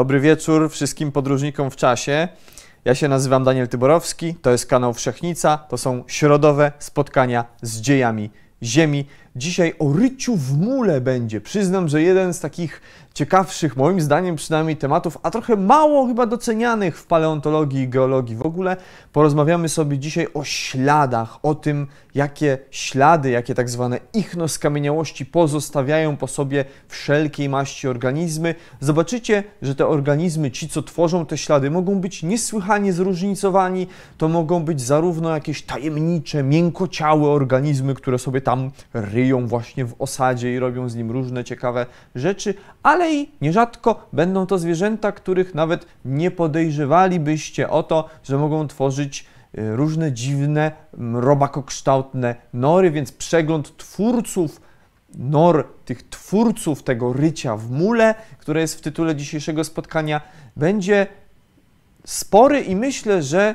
Dobry wieczór wszystkim podróżnikom w czasie. Ja się nazywam Daniel Tyborowski, to jest kanał Wszechnica, to są środowe spotkania z dziejami Ziemi. Dzisiaj o ryciu w mule będzie. Przyznam, że jeden z takich ciekawszych, moim zdaniem przynajmniej, tematów, a trochę mało chyba docenianych w paleontologii i geologii w ogóle. Porozmawiamy sobie dzisiaj o śladach, o tym, jakie ślady, jakie tak zwane ichnoskamieniałości pozostawiają po sobie wszelkiej maści organizmy. Zobaczycie, że te organizmy, ci co tworzą te ślady, mogą być niesłychanie zróżnicowani. To mogą być zarówno jakieś tajemnicze, miękociałe organizmy, które sobie tam ryją właśnie w osadzie i robią z nim różne ciekawe rzeczy, ale i nierzadko będą to zwierzęta, których nawet nie podejrzewalibyście o to, że mogą tworzyć y, różne dziwne, robakokształtne nory, więc przegląd twórców nor, tych twórców tego rycia w mule, które jest w tytule dzisiejszego spotkania, będzie spory i myślę, że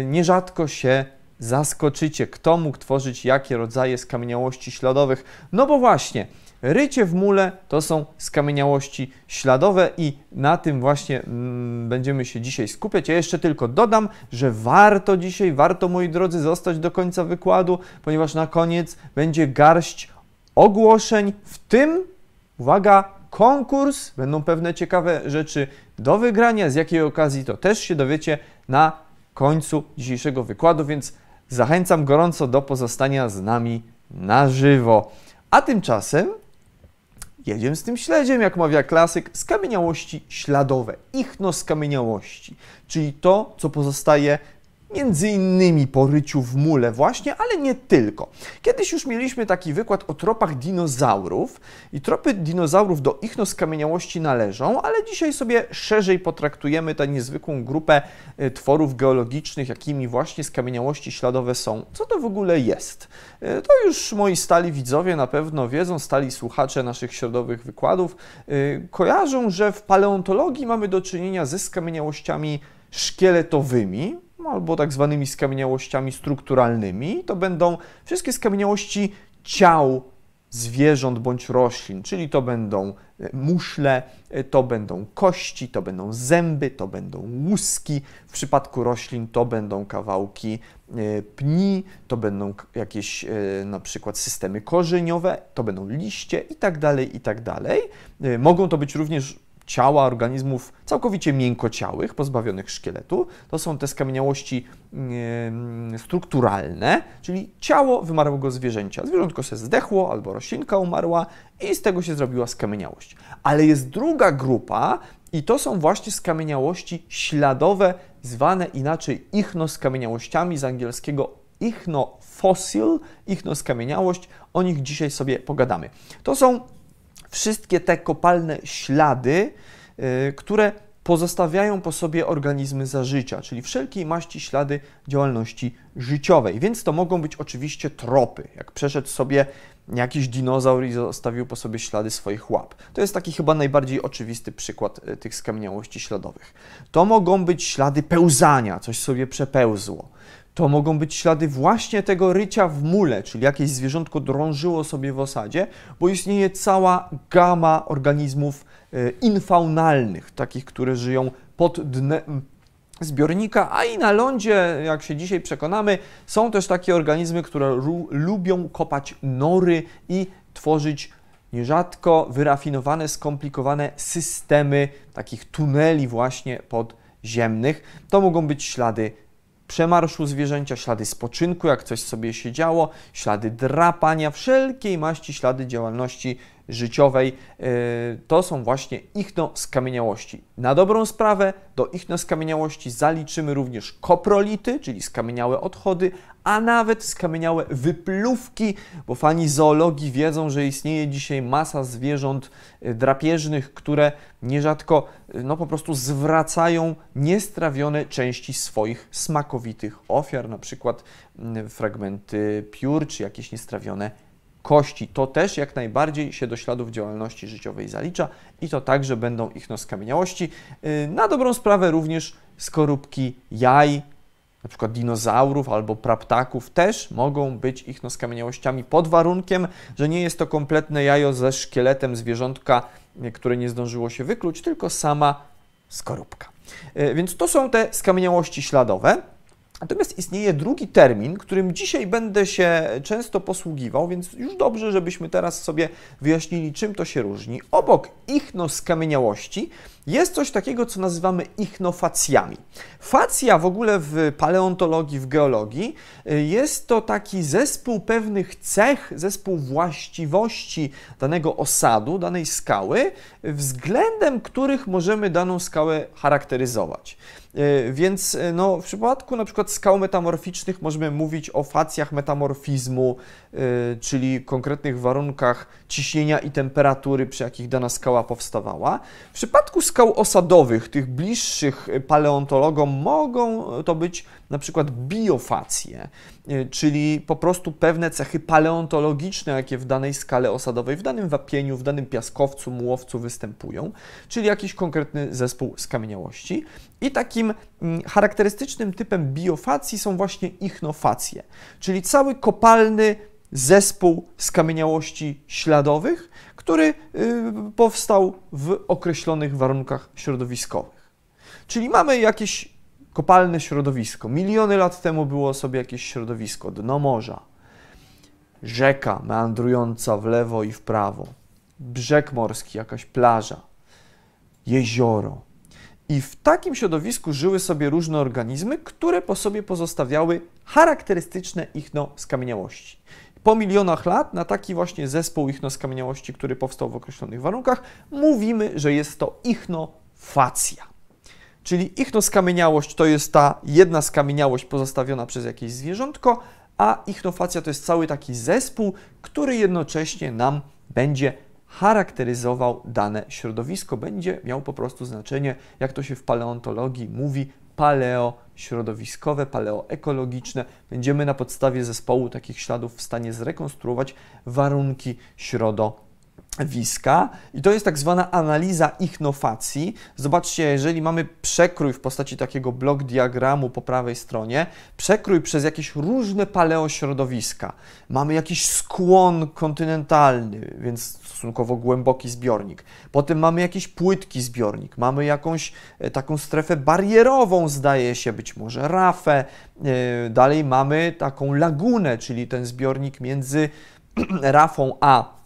y, nierzadko się zaskoczycie, kto mógł tworzyć jakie rodzaje skamieniałości śladowych. No bo właśnie, rycie w mule to są skamieniałości śladowe i na tym właśnie mm, będziemy się dzisiaj skupiać. Ja jeszcze tylko dodam, że warto dzisiaj, warto moi drodzy zostać do końca wykładu, ponieważ na koniec będzie garść ogłoszeń, w tym, uwaga, konkurs, będą pewne ciekawe rzeczy do wygrania, z jakiej okazji to też się dowiecie na końcu dzisiejszego wykładu, więc Zachęcam gorąco do pozostania z nami na żywo. A tymczasem jedziemy z tym śledziem, jak mawia klasyk, skamieniałości śladowe, ichnoskamieniałości, czyli to, co pozostaje między innymi po ryciu w mule właśnie, ale nie tylko. Kiedyś już mieliśmy taki wykład o tropach dinozaurów i tropy dinozaurów do ichnoskamieniałości należą, ale dzisiaj sobie szerzej potraktujemy tę niezwykłą grupę e, tworów geologicznych, jakimi właśnie skamieniałości śladowe są. Co to w ogóle jest? E, to już moi stali widzowie na pewno wiedzą, stali słuchacze naszych środowych wykładów, e, kojarzą, że w paleontologii mamy do czynienia ze skamieniałościami szkieletowymi, albo tak zwanymi skamieniałościami strukturalnymi. To będą wszystkie skamieniałości ciał zwierząt bądź roślin, czyli to będą e, muszle, e, to będą kości, to będą zęby, to będą łuski. W przypadku roślin to będą kawałki e, pni, to będą jakieś na przykład systemy korzeniowe, to będą liście i tak dalej, i tak dalej. Mogą to być również ciała organizmów całkowicie miękociałych, pozbawionych szkieletu. To są te skamieniałości strukturalne, czyli ciało wymarłego zwierzęcia. Zwierzątko się zdechło albo roślinka umarła i z tego się zrobiła skamieniałość. Ale jest druga grupa i to są właśnie skamieniałości śladowe, zwane inaczej ichnoskamieniałościami z angielskiego ichnofosil, ichnoskamieniałość. O nich dzisiaj sobie pogadamy. To są wszystkie te kopalne ślady, y, które pozostawiają po sobie organizmy za życia, czyli wszelkiej maści ślady działalności życiowej. Więc to mogą być oczywiście tropy, jak przeszedł sobie jakiś dinozaur i zostawił po sobie ślady swoich łap. To jest taki chyba najbardziej oczywisty przykład y, tych skamieniałości śladowych. To mogą być ślady pełzania, coś sobie przepełzło to mogą być ślady właśnie tego rycia w mule, czyli jakieś zwierzątko drążyło sobie w osadzie, bo istnieje cała gama organizmów e, infaunalnych, takich, które żyją pod dnem zbiornika, a i na lądzie, jak się dzisiaj przekonamy, są też takie organizmy, które lubią kopać nory i tworzyć nierzadko wyrafinowane, skomplikowane systemy takich tuneli właśnie podziemnych. To mogą być ślady przemarszu zwierzęcia, ślady spoczynku, jak coś sobie się działo, ślady drapania, wszelkiej maści ślady działalności życiowej. E, to są właśnie ichnoskamieniałości. Na dobrą sprawę do ichnoskamieniałości zaliczymy również koprolity, czyli skamieniałe odchody, a nawet skamieniałe wypluwki, bo fani zoologii wiedzą, że istnieje dzisiaj masa zwierząt e, drapieżnych, które nierzadko e, no, po prostu zwracają niestrawione części swoich smakowitych ofiar, na przykład fragmenty piór czy jakieś niestrawione kości. To też jak najbardziej się do śladów działalności życiowej zalicza i to także będą ichnoskamieniałości. Y, na dobrą sprawę również skorupki jaj, na przykład dinozaurów albo praptaków też mogą być ichnoskamieniałościami pod warunkiem, że nie jest to kompletne jajo ze szkieletem zwierzątka, które nie zdążyło się wykluć, tylko sama skorupka. E, więc to są te skamieniałości śladowe. Natomiast istnieje drugi termin, którym dzisiaj będę się często posługiwał, więc już dobrze, żebyśmy teraz sobie wyjaśnili, czym to się różni. Obok ichnoskamieniałości jest coś takiego, co nazywamy ichnofacjami. Facja w ogóle w paleontologii, w geologii y, jest to taki zespół pewnych cech, zespół właściwości danego osadu, danej skały, względem których możemy daną skałę charakteryzować. Y, więc y, no, w przypadku na przykład skał metamorficznych możemy mówić o facjach metamorfizmu, czyli konkretnych warunkach ciśnienia i temperatury, przy jakich dana skała powstawała. W przypadku skał osadowych, tych bliższych paleontologom, mogą to być na przykład biofacje, e, czyli po prostu pewne cechy paleontologiczne, jakie w danej skale osadowej, w danym wapieniu, w danym piaskowcu, mułowcu występują, czyli jakiś konkretny zespół skamieniałości. I takim mm, charakterystycznym typem biofacji są właśnie ichnofacje, czyli cały kopalny zespół skamieniałości śladowych, który y, powstał w określonych warunkach środowiskowych. Czyli mamy jakieś kopalne środowisko. Miliony lat temu było sobie jakieś środowisko, dno morza, rzeka meandrująca w lewo i w prawo, brzeg morski, jakaś plaża, jezioro. I w takim środowisku żyły sobie różne organizmy, które po sobie pozostawiały charakterystyczne ichno skamieniałości po milionach lat na taki właśnie zespół ichnoskamieniałości, który powstał w określonych warunkach, mówimy, że jest to ichnofacja. Czyli ichnoskamieniałość to jest ta jedna skamieniałość pozostawiona przez jakieś zwierzątko, a ichnofacja to jest cały taki zespół, który jednocześnie nam będzie charakteryzował dane środowisko, będzie miał po prostu znaczenie, jak to się w paleontologii mówi, paleośrodowiskowe, paleoekologiczne. Będziemy na podstawie zespołu takich śladów w stanie zrekonstruować warunki środowiska. I to jest tak zwana analiza ichnofacji. Zobaczcie, jeżeli mamy przekrój w postaci takiego blok diagramu po prawej stronie, przekrój przez jakieś różne paleośrodowiska. Mamy jakiś skłon kontynentalny, więc stosunkowo głęboki zbiornik. Potem mamy jakiś płytki zbiornik, mamy jakąś e, taką strefę barierową, zdaje się, być może rafę. E, dalej mamy taką lagunę, czyli ten zbiornik między rafą a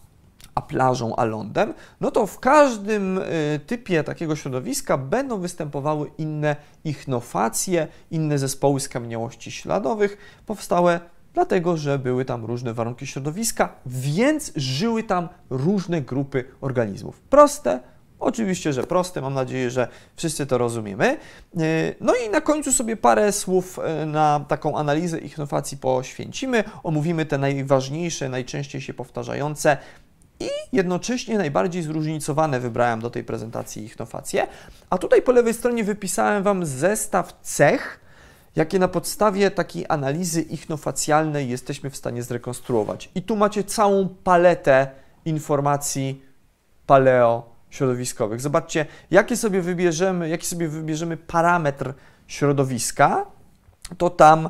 a plażą, a lądem, no to w każdym e, typie takiego środowiska będą występowały inne ichnofacje, inne zespoły skamieniałości śladowych, powstałe dlatego że były tam różne warunki środowiska, więc żyły tam różne grupy organizmów. Proste, Oczywiście, że proste, mam nadzieję, że wszyscy to rozumiemy. E, no i na końcu sobie parę słów e, na taką analizę ichnofacji poświęcimy. Omówimy te najważniejsze, najczęściej się powtarzające i jednocześnie najbardziej zróżnicowane wybrałem do tej prezentacji ichnofacje. A tutaj po lewej stronie wypisałem Wam zestaw cech, jakie na podstawie takiej analizy ichnofacjalnej jesteśmy w stanie zrekonstruować. I tu macie całą paletę informacji paleo środowiskowych. Zobaczcie, jakie sobie wybierzemy, jaki sobie wybierzemy parametr środowiska, to tam,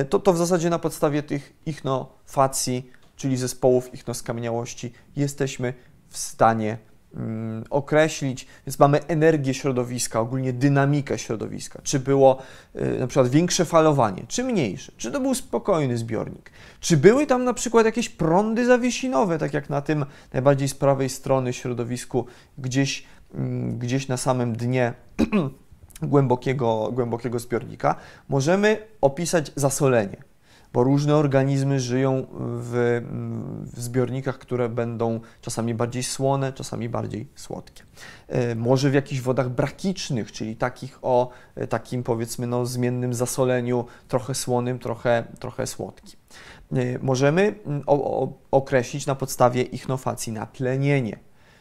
y, to, to w zasadzie na podstawie tych ichnofacji, czyli zespołów ichnoskamieniałości, jesteśmy w stanie Mm, określić, więc mamy energię środowiska, ogólnie dynamikę środowiska. Czy było y, na przykład większe falowanie, czy mniejsze, czy to był spokojny zbiornik, czy były tam na przykład jakieś prądy zawiesinowe, tak jak na tym najbardziej z prawej strony środowisku, gdzieś, mm, gdzieś na samym dnie głębokiego, głębokiego zbiornika, możemy opisać zasolenie bo różne organizmy żyją w, w, zbiornikach, które będą czasami bardziej słone, czasami bardziej słodkie. E, może w jakichś wodach brakicznych, czyli takich o e, takim powiedzmy no, zmiennym zasoleniu, trochę słonym, trochę, trochę słodkim. E, możemy o, o, określić na podstawie ichnofacji natlenienie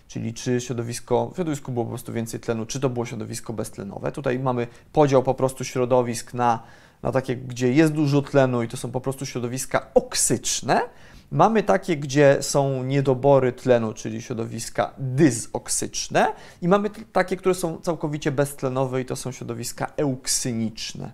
czyli czy środowisko, w środowisku było po prostu więcej tlenu, czy to było środowisko beztlenowe. Tutaj mamy podział po prostu środowisk na na takie, gdzie jest dużo tlenu i to są po prostu środowiska oksyczne. Mamy takie, gdzie są niedobory tlenu, czyli środowiska dyzoksyczne i mamy takie, które są całkowicie beztlenowe i to są środowiska euksyniczne.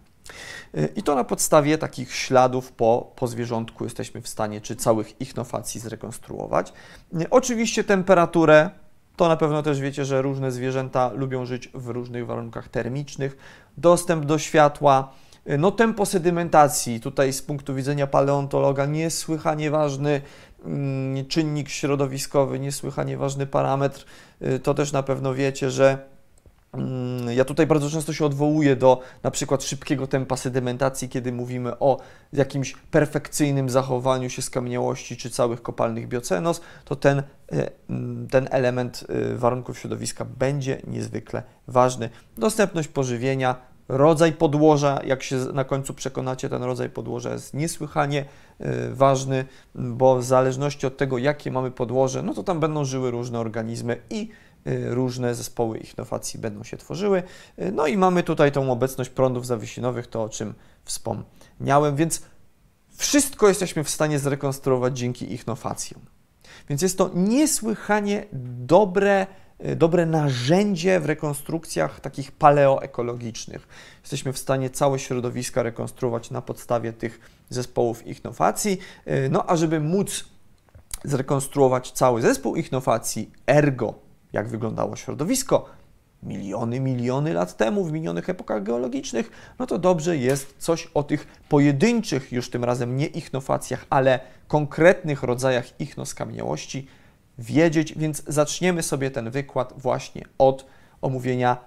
Y, I to na podstawie takich śladów po, po zwierzątku jesteśmy w stanie, czy całych ichnofacji zrekonstruować. Y, oczywiście temperaturę to na pewno też wiecie, że różne zwierzęta lubią żyć w różnych warunkach termicznych. Dostęp do światła, no tempo sedymentacji, tutaj z punktu widzenia paleontologa niesłychanie ważny mm, czynnik środowiskowy, niesłychanie ważny parametr. Y, to też na pewno wiecie, że mm, ja tutaj bardzo często się odwołuję do na przykład szybkiego tempa sedymentacji, kiedy mówimy o jakimś perfekcyjnym zachowaniu się skamieniałości czy całych kopalnych biocenos, to ten, y, mm, ten element y, warunków środowiska będzie niezwykle ważny. Dostępność pożywienia, rodzaj podłoża, jak się na końcu przekonacie, ten rodzaj podłoża jest niesłychanie y, ważny, bo w zależności od tego, jakie mamy podłoże, no to tam będą żyły różne organizmy i y, różne zespoły ichnofacji będą się tworzyły. Y, no i mamy tutaj tą obecność prądów zawiesinowych, to o czym wspomniałem, więc wszystko jesteśmy w stanie zrekonstruować dzięki ichnofacjom. Więc jest to niesłychanie dobre dobre narzędzie w rekonstrukcjach takich paleoekologicznych. Jesteśmy w stanie całe środowiska rekonstruować na podstawie tych zespołów ichnofacji. Y, no a żeby móc zrekonstruować cały zespół ichnofacji, ergo, jak wyglądało środowisko, miliony, miliony lat temu, w minionych epokach geologicznych, no to dobrze jest coś o tych pojedynczych, już tym razem nie ichnofacjach, ale konkretnych rodzajach ichnoskamieniałości wiedzieć, więc zaczniemy sobie ten wykład właśnie od omówienia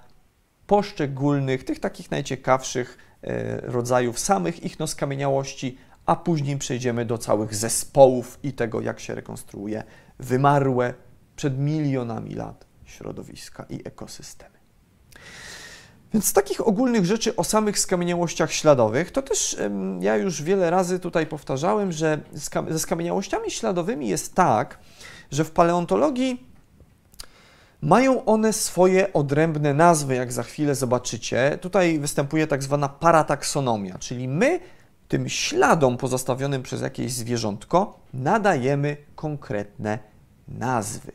poszczególnych, tych takich najciekawszych e, rodzajów samych ichnoskamieniałości, a później przejdziemy do całych zespołów i tego, jak się rekonstruuje wymarłe przed milionami lat środowiska i ekosystemy. Więc z takich ogólnych rzeczy o samych skamieniałościach śladowych, to też ja już wiele razy tutaj powtarzałem, że ze skamieniałościami śladowymi jest tak, że w paleontologii mają one swoje odrębne nazwy, jak za chwilę zobaczycie. Tutaj występuje tak zwana parataksonomia, czyli my tym śladom pozostawionym przez jakieś zwierzątko nadajemy konkretne nazwy.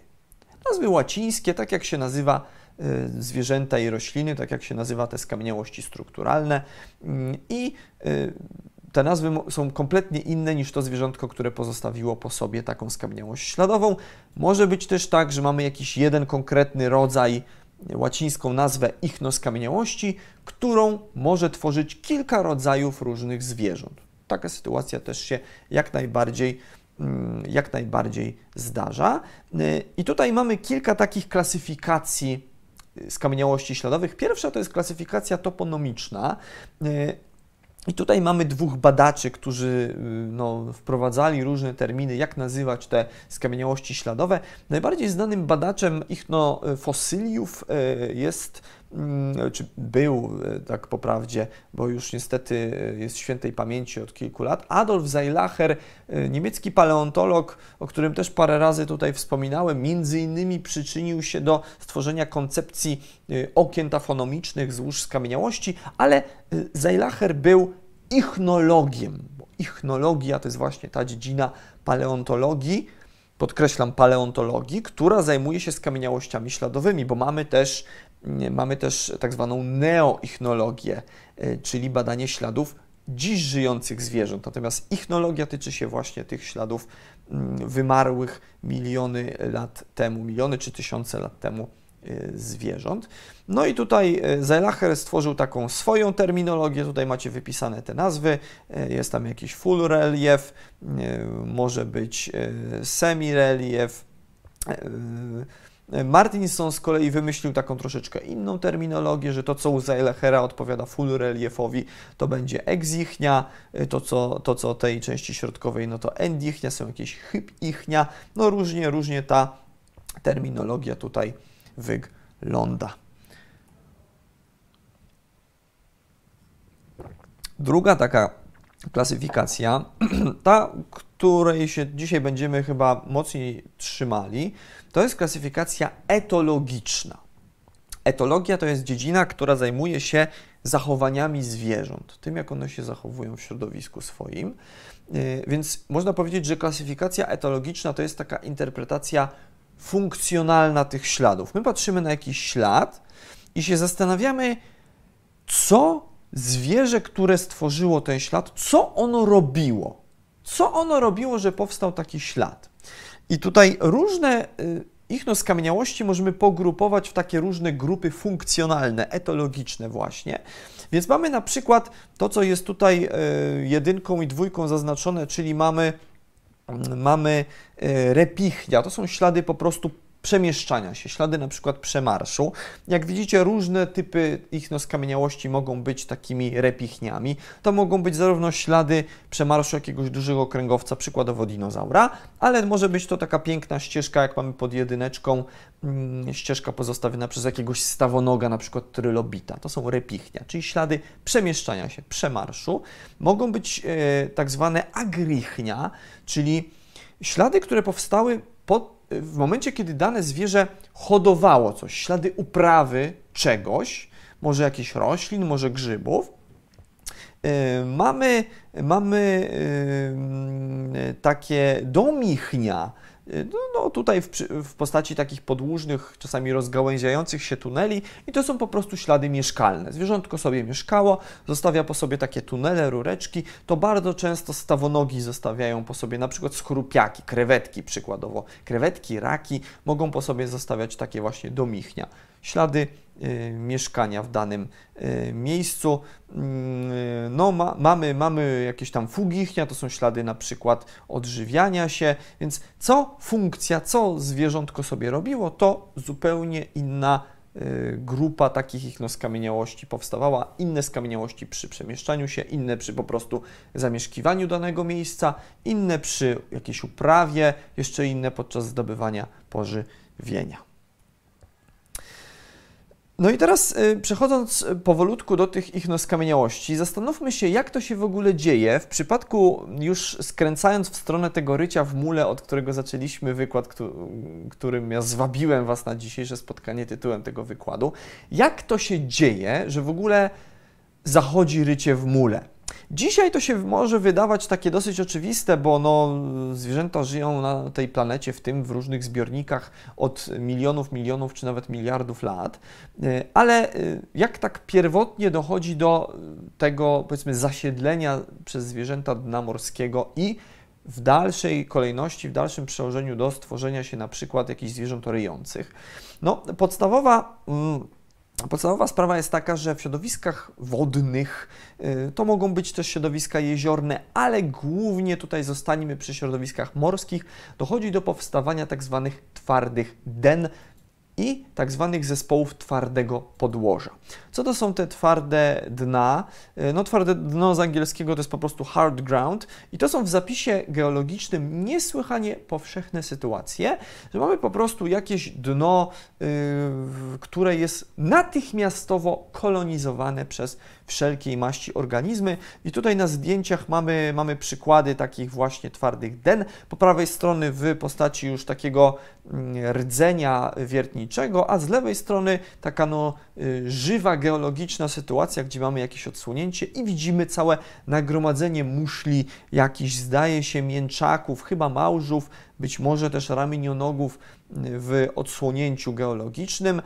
Nazwy łacińskie, tak jak się nazywa y, zwierzęta i rośliny, tak jak się nazywa te skamieniałości strukturalne mm, i y, te nazwy są kompletnie inne niż to zwierzątko, które pozostawiło po sobie taką skamieniałość śladową. Może być też tak, że mamy jakiś jeden konkretny rodzaj, łacińską nazwę ichnoskamieniałości, którą może tworzyć kilka rodzajów różnych zwierząt. Taka sytuacja też się jak najbardziej, mm, jak najbardziej zdarza. I tutaj mamy kilka takich klasyfikacji skamieniałości śladowych. Pierwsza to jest klasyfikacja toponomiczna. I tutaj mamy dwóch badaczy, którzy y, no, wprowadzali różne terminy, jak nazywać te skamieniałości śladowe. Najbardziej znanym badaczem ich no, fosyliów y, jest czy był, e, tak po prawdzie, bo już niestety e, jest świętej pamięci od kilku lat, Adolf Zeilacher, e, niemiecki paleontolog, o którym też parę razy tutaj wspominałem, między innymi przyczynił się do stworzenia koncepcji okien tafonomicznych złóż skamieniałości, ale Zeilacher był ichnologiem, ichnologia to jest właśnie ta dziedzina paleontologii, podkreślam paleontologii, która zajmuje się skamieniałościami śladowymi, bo mamy też Mamy też tak zwaną neoichnologię, e, czyli badanie śladów dziś żyjących zwierząt. Natomiast ichnologia tyczy się właśnie tych śladów mm, wymarłych miliony lat temu, miliony czy tysiące lat temu e, zwierząt. No i tutaj e, Zeilacher stworzył taką swoją terminologię, tutaj macie wypisane te nazwy, jest tam jakiś full relief, może być semi relief, Martinson z kolei wymyślił taką troszeczkę inną terminologię, że to, co u Zeilechera odpowiada full reliefowi, to będzie exichnia, to co, to, co tej części środkowej, no to endichnia, są jakieś hybichnia, no różnie, różnie ta terminologia tutaj wygląda. Druga taka klasyfikacja, ta, której się dzisiaj będziemy chyba mocniej trzymali, to jest klasyfikacja etologiczna. Etologia to jest dziedzina, która zajmuje się zachowaniami zwierząt, tym jak one się zachowują w środowisku swoim. Y, więc można powiedzieć, że klasyfikacja etologiczna to jest taka interpretacja funkcjonalna tych śladów. My patrzymy na jakiś ślad i się zastanawiamy, co zwierzę, które stworzyło ten ślad, co ono robiło? Co ono robiło, że powstał taki ślad? I tutaj różne y, Ich skamieniałości możemy pogrupować w takie różne grupy funkcjonalne, etologiczne właśnie. Więc mamy na przykład to, co jest tutaj e, jedynką i dwójką zaznaczone, czyli mamy, mamy e, repichnia. To są ślady po prostu przemieszczania się, ślady na przykład przemarszu. Jak widzicie, różne typy ich skamieniałości mogą być takimi repichniami. To mogą być zarówno ślady przemarszu jakiegoś dużego kręgowca, przykładowo dinozaura, ale może być to taka piękna ścieżka, jak mamy pod jedyneczką, mm, ścieżka pozostawiona przez jakiegoś stawonoga, na przykład trylobita. To są repichnia, czyli ślady przemieszczania się, przemarszu. Mogą być e, tak zwane agrichnia, czyli ślady, które powstały pod w momencie, kiedy dane zwierzę hodowało coś, ślady uprawy czegoś, może jakichś roślin, może grzybów, y, mamy, mamy takie domichnia, no, no tutaj w, w, postaci takich podłużnych, czasami rozgałęziających się tuneli i to są po prostu ślady mieszkalne. Zwierzątko sobie mieszkało, zostawia po sobie takie tunele, rureczki, to bardzo często stawonogi zostawiają po sobie na przykład skrupiaki, krewetki przykładowo. Krewetki, raki mogą po sobie zostawiać takie właśnie domichnia ślady y, mieszkania w danym y, miejscu. Mm, no, ma, mamy, mamy jakieś tam fugichnia, to są ślady na przykład odżywiania się, więc co funkcja, co zwierzątko sobie robiło, to zupełnie inna y, grupa takich ich no, skamieniałości powstawała, inne skamieniałości przy przemieszczaniu się, inne przy po prostu zamieszkiwaniu danego miejsca, inne przy jakiejś uprawie, jeszcze inne podczas zdobywania pożywienia. No i teraz y, przechodząc powolutku do tych ich skamieniałości, zastanówmy się, jak to się w ogóle dzieje w przypadku, już skręcając w stronę tego rycia w mule, od którego zaczęliśmy wykład, którym ja zwabiłem Was na dzisiejsze spotkanie tytułem tego wykładu, jak to się dzieje, że w ogóle zachodzi rycie w mule. Dzisiaj to się może wydawać takie dosyć oczywiste, bo no, zwierzęta żyją na tej planecie, w tym w różnych zbiornikach od milionów, milionów czy nawet miliardów lat, e, ale e, jak tak pierwotnie dochodzi do tego, powiedzmy, zasiedlenia przez zwierzęta dna morskiego i w dalszej kolejności, w dalszym przełożeniu do stworzenia się na przykład jakichś zwierząt ryjących. No, podstawowa mm, Podstawowa sprawa jest taka, że w środowiskach wodnych y, to mogą być też środowiska jeziorne, ale głównie tutaj zostaniemy przy środowiskach morskich. Dochodzi do powstawania tak zwanych twardych den, i tak zwanych zespołów twardego podłoża. Co to są te twarde dna? E, no twarde dno z angielskiego to jest po prostu hard ground i to są w zapisie geologicznym niesłychanie powszechne sytuacje, że mamy po prostu jakieś dno, yy, które jest natychmiastowo kolonizowane przez wszelkiej maści organizmy. I tutaj na zdjęciach mamy, mamy przykłady takich właśnie twardych den. Po prawej strony w postaci już takiego mm, rdzenia wiertniczego, a z lewej strony taka no, y, żywa geologiczna sytuacja, gdzie mamy jakieś odsłonięcie i widzimy całe nagromadzenie muszli, jakichś zdaje się mięczaków, chyba małżów, być może też ramienionogów w odsłonięciu geologicznym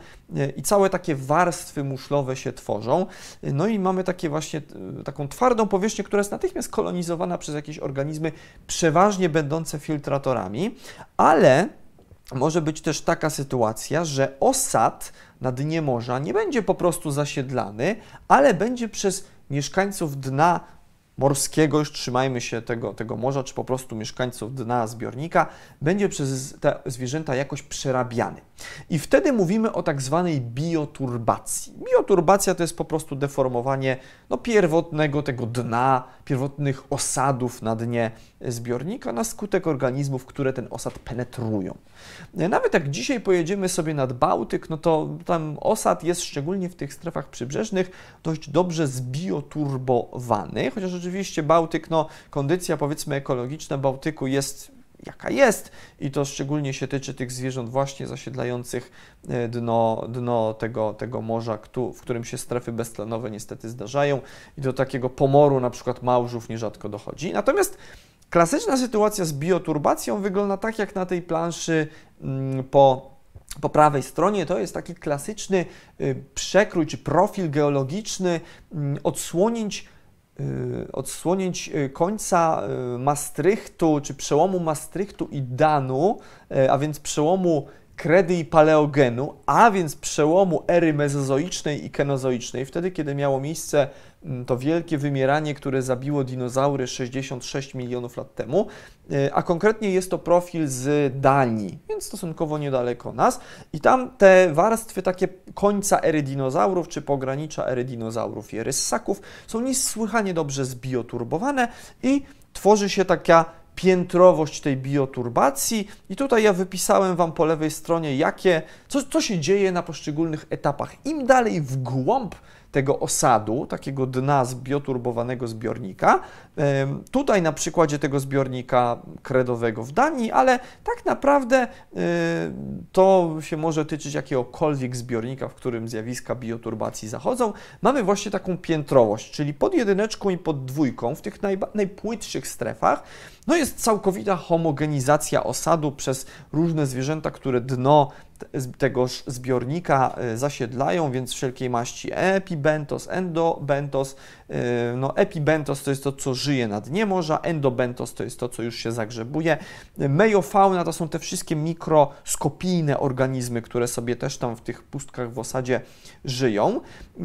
i całe takie warstwy muszlowe się tworzą. No i mamy takie właśnie taką twardą powierzchnię, która jest natychmiast kolonizowana przez jakieś organizmy, przeważnie będące filtratorami, ale może być też taka sytuacja, że osad na dnie morza nie będzie po prostu zasiedlany, ale będzie przez mieszkańców dna morskiego, już trzymajmy się tego, tego morza, czy po prostu mieszkańców dna zbiornika, będzie przez te zwierzęta jakoś przerabiany. I wtedy mówimy o tak zwanej bioturbacji. Bioturbacja to jest po prostu deformowanie no, pierwotnego tego dna, pierwotnych osadów na dnie zbiornika na skutek organizmów, które ten osad penetrują. Nawet jak dzisiaj pojedziemy sobie nad Bałtyk, no to tam osad jest szczególnie w tych strefach przybrzeżnych dość dobrze zbioturbowany, chociaż oczywiście Bałtyk, no kondycja powiedzmy ekologiczna Bałtyku jest jaka jest. I to szczególnie się tyczy tych zwierząt właśnie zasiedlających e, dno, dno tego, tego morza, w którym się strefy beztlenowe niestety zdarzają. I do takiego pomoru na przykład małżów nierzadko dochodzi. Natomiast klasyczna sytuacja z bioturbacją wygląda tak jak na tej planszy mm, po po prawej stronie. To jest taki klasyczny y, przekrój czy profil geologiczny mm, odsłonięć odsłonięć y, końca y, Maastrichtu, czy przełomu Maastrichtu i Danu, a więc przełomu kredy i paleogenu, a więc przełomu ery mezozoicznej i kenozoicznej, wtedy kiedy miało miejsce mm, to wielkie wymieranie, które zabiło dinozaury 66 milionów lat temu, e, a konkretnie jest to profil z Danii, więc stosunkowo niedaleko nas. I tam te warstwy takie końca ery dinozaurów, czy pogranicza ery dinozaurów i ery ssaków są niesłychanie dobrze zbioturbowane i tworzy się taka piętrowość tej bioturbacji. I tutaj ja wypisałem Wam po lewej stronie, jakie, co, co się dzieje na poszczególnych etapach. Im dalej w głąb tego osadu, takiego dna zbioturbowanego zbiornika. Tutaj na przykładzie tego zbiornika kredowego w Danii, ale tak naprawdę to się może tyczyć jakiegokolwiek zbiornika, w którym zjawiska bioturbacji zachodzą. Mamy właśnie taką piętrowość, czyli pod jedyneczką i pod dwójką w tych najpłytszych strefach no jest całkowita homogenizacja osadu przez różne zwierzęta, które dno tegoż zbiornika e, zasiedlają, więc wszelkiej maści epibentos, endobentos. E, no, epibentos to jest to, co żyje na dnie morza, endobentos to jest to, co już się zagrzebuje. Mejofauna to są te wszystkie mikroskopijne organizmy, które sobie też tam w tych pustkach w osadzie żyją. E,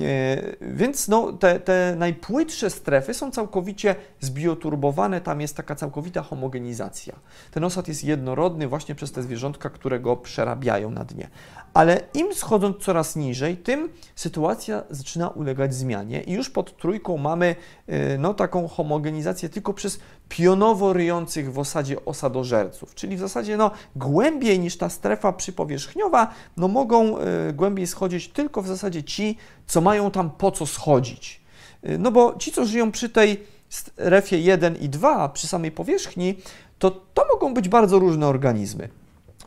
więc no, te, te najpłytsze strefy są całkowicie zbioturbowane, tam jest taka całkowita homogenizacja. Ten osad jest jednorodny właśnie przez te zwierzątka, które go przerabiają na dnie. Ale im schodząc coraz niżej, tym sytuacja zaczyna ulegać zmianie i już pod trójką mamy y, no, taką homogenizację tylko przez pionowo ryjących w osadzie osadożerców, czyli w zasadzie no, głębiej niż ta strefa przypowierzchniowa, no, mogą y, głębiej schodzić tylko w zasadzie ci, co mają tam po co schodzić. Y, no bo ci, co żyją przy tej strefie 1 i 2, przy samej powierzchni, to to mogą być bardzo różne organizmy.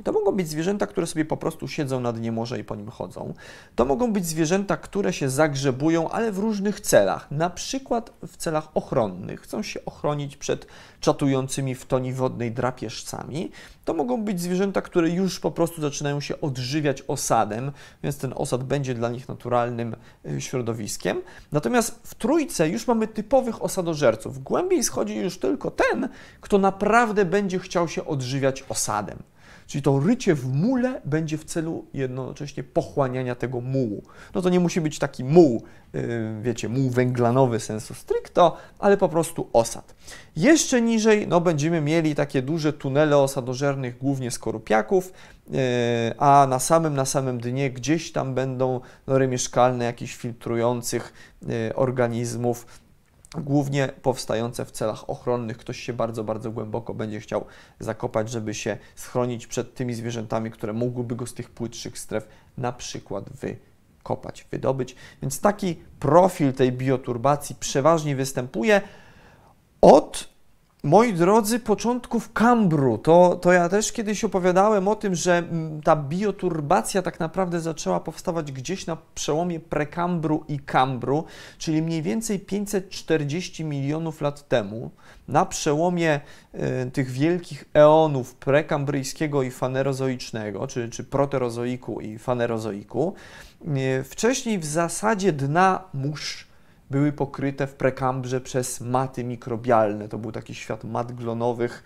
To mogą być zwierzęta, które sobie po prostu siedzą na dnie morza i po nim chodzą. To mogą być zwierzęta, które się zagrzebują, ale w różnych celach, na przykład w celach ochronnych. Chcą się ochronić przed czatującymi w toni wodnej drapieżcami. To mogą być zwierzęta, które już po prostu zaczynają się odżywiać osadem, więc ten osad będzie dla nich naturalnym y, środowiskiem. Natomiast w trójce już mamy typowych osadożerców. Głębiej schodzi już tylko ten, kto naprawdę będzie chciał się odżywiać osadem. Czyli to rycie w mule będzie w celu jednocześnie pochłaniania tego mułu. No to nie musi być taki muł, y, wiecie, muł węglanowy sensu stricto, ale po prostu osad. Jeszcze niżej no, będziemy mieli takie duże tunele osadożernych, głównie skorupiaków, y, a na samym, na samym dnie gdzieś tam będą nory mieszkalne jakichś filtrujących y, organizmów, głównie powstające w celach ochronnych. Ktoś się bardzo, bardzo głęboko będzie chciał zakopać, żeby się schronić przed tymi zwierzętami, które mogłyby go z tych płytszych stref na przykład wykopać, wydobyć. Więc taki profil tej bioturbacji przeważnie występuje od Moi drodzy, początków Kambru, to, to ja też kiedyś opowiadałem o tym, że mm, ta bioturbacja tak naprawdę zaczęła powstawać gdzieś na przełomie prekambru i Kambru, czyli mniej więcej 540 milionów lat temu, na przełomie y, tych wielkich eonów prekambryjskiego i fanerozoicznego, czy, czy proterozoiku i fanerozoiku. Y, wcześniej w zasadzie dna mórz były pokryte w prekambrze przez maty mikrobialne. To był taki świat mat glonowych.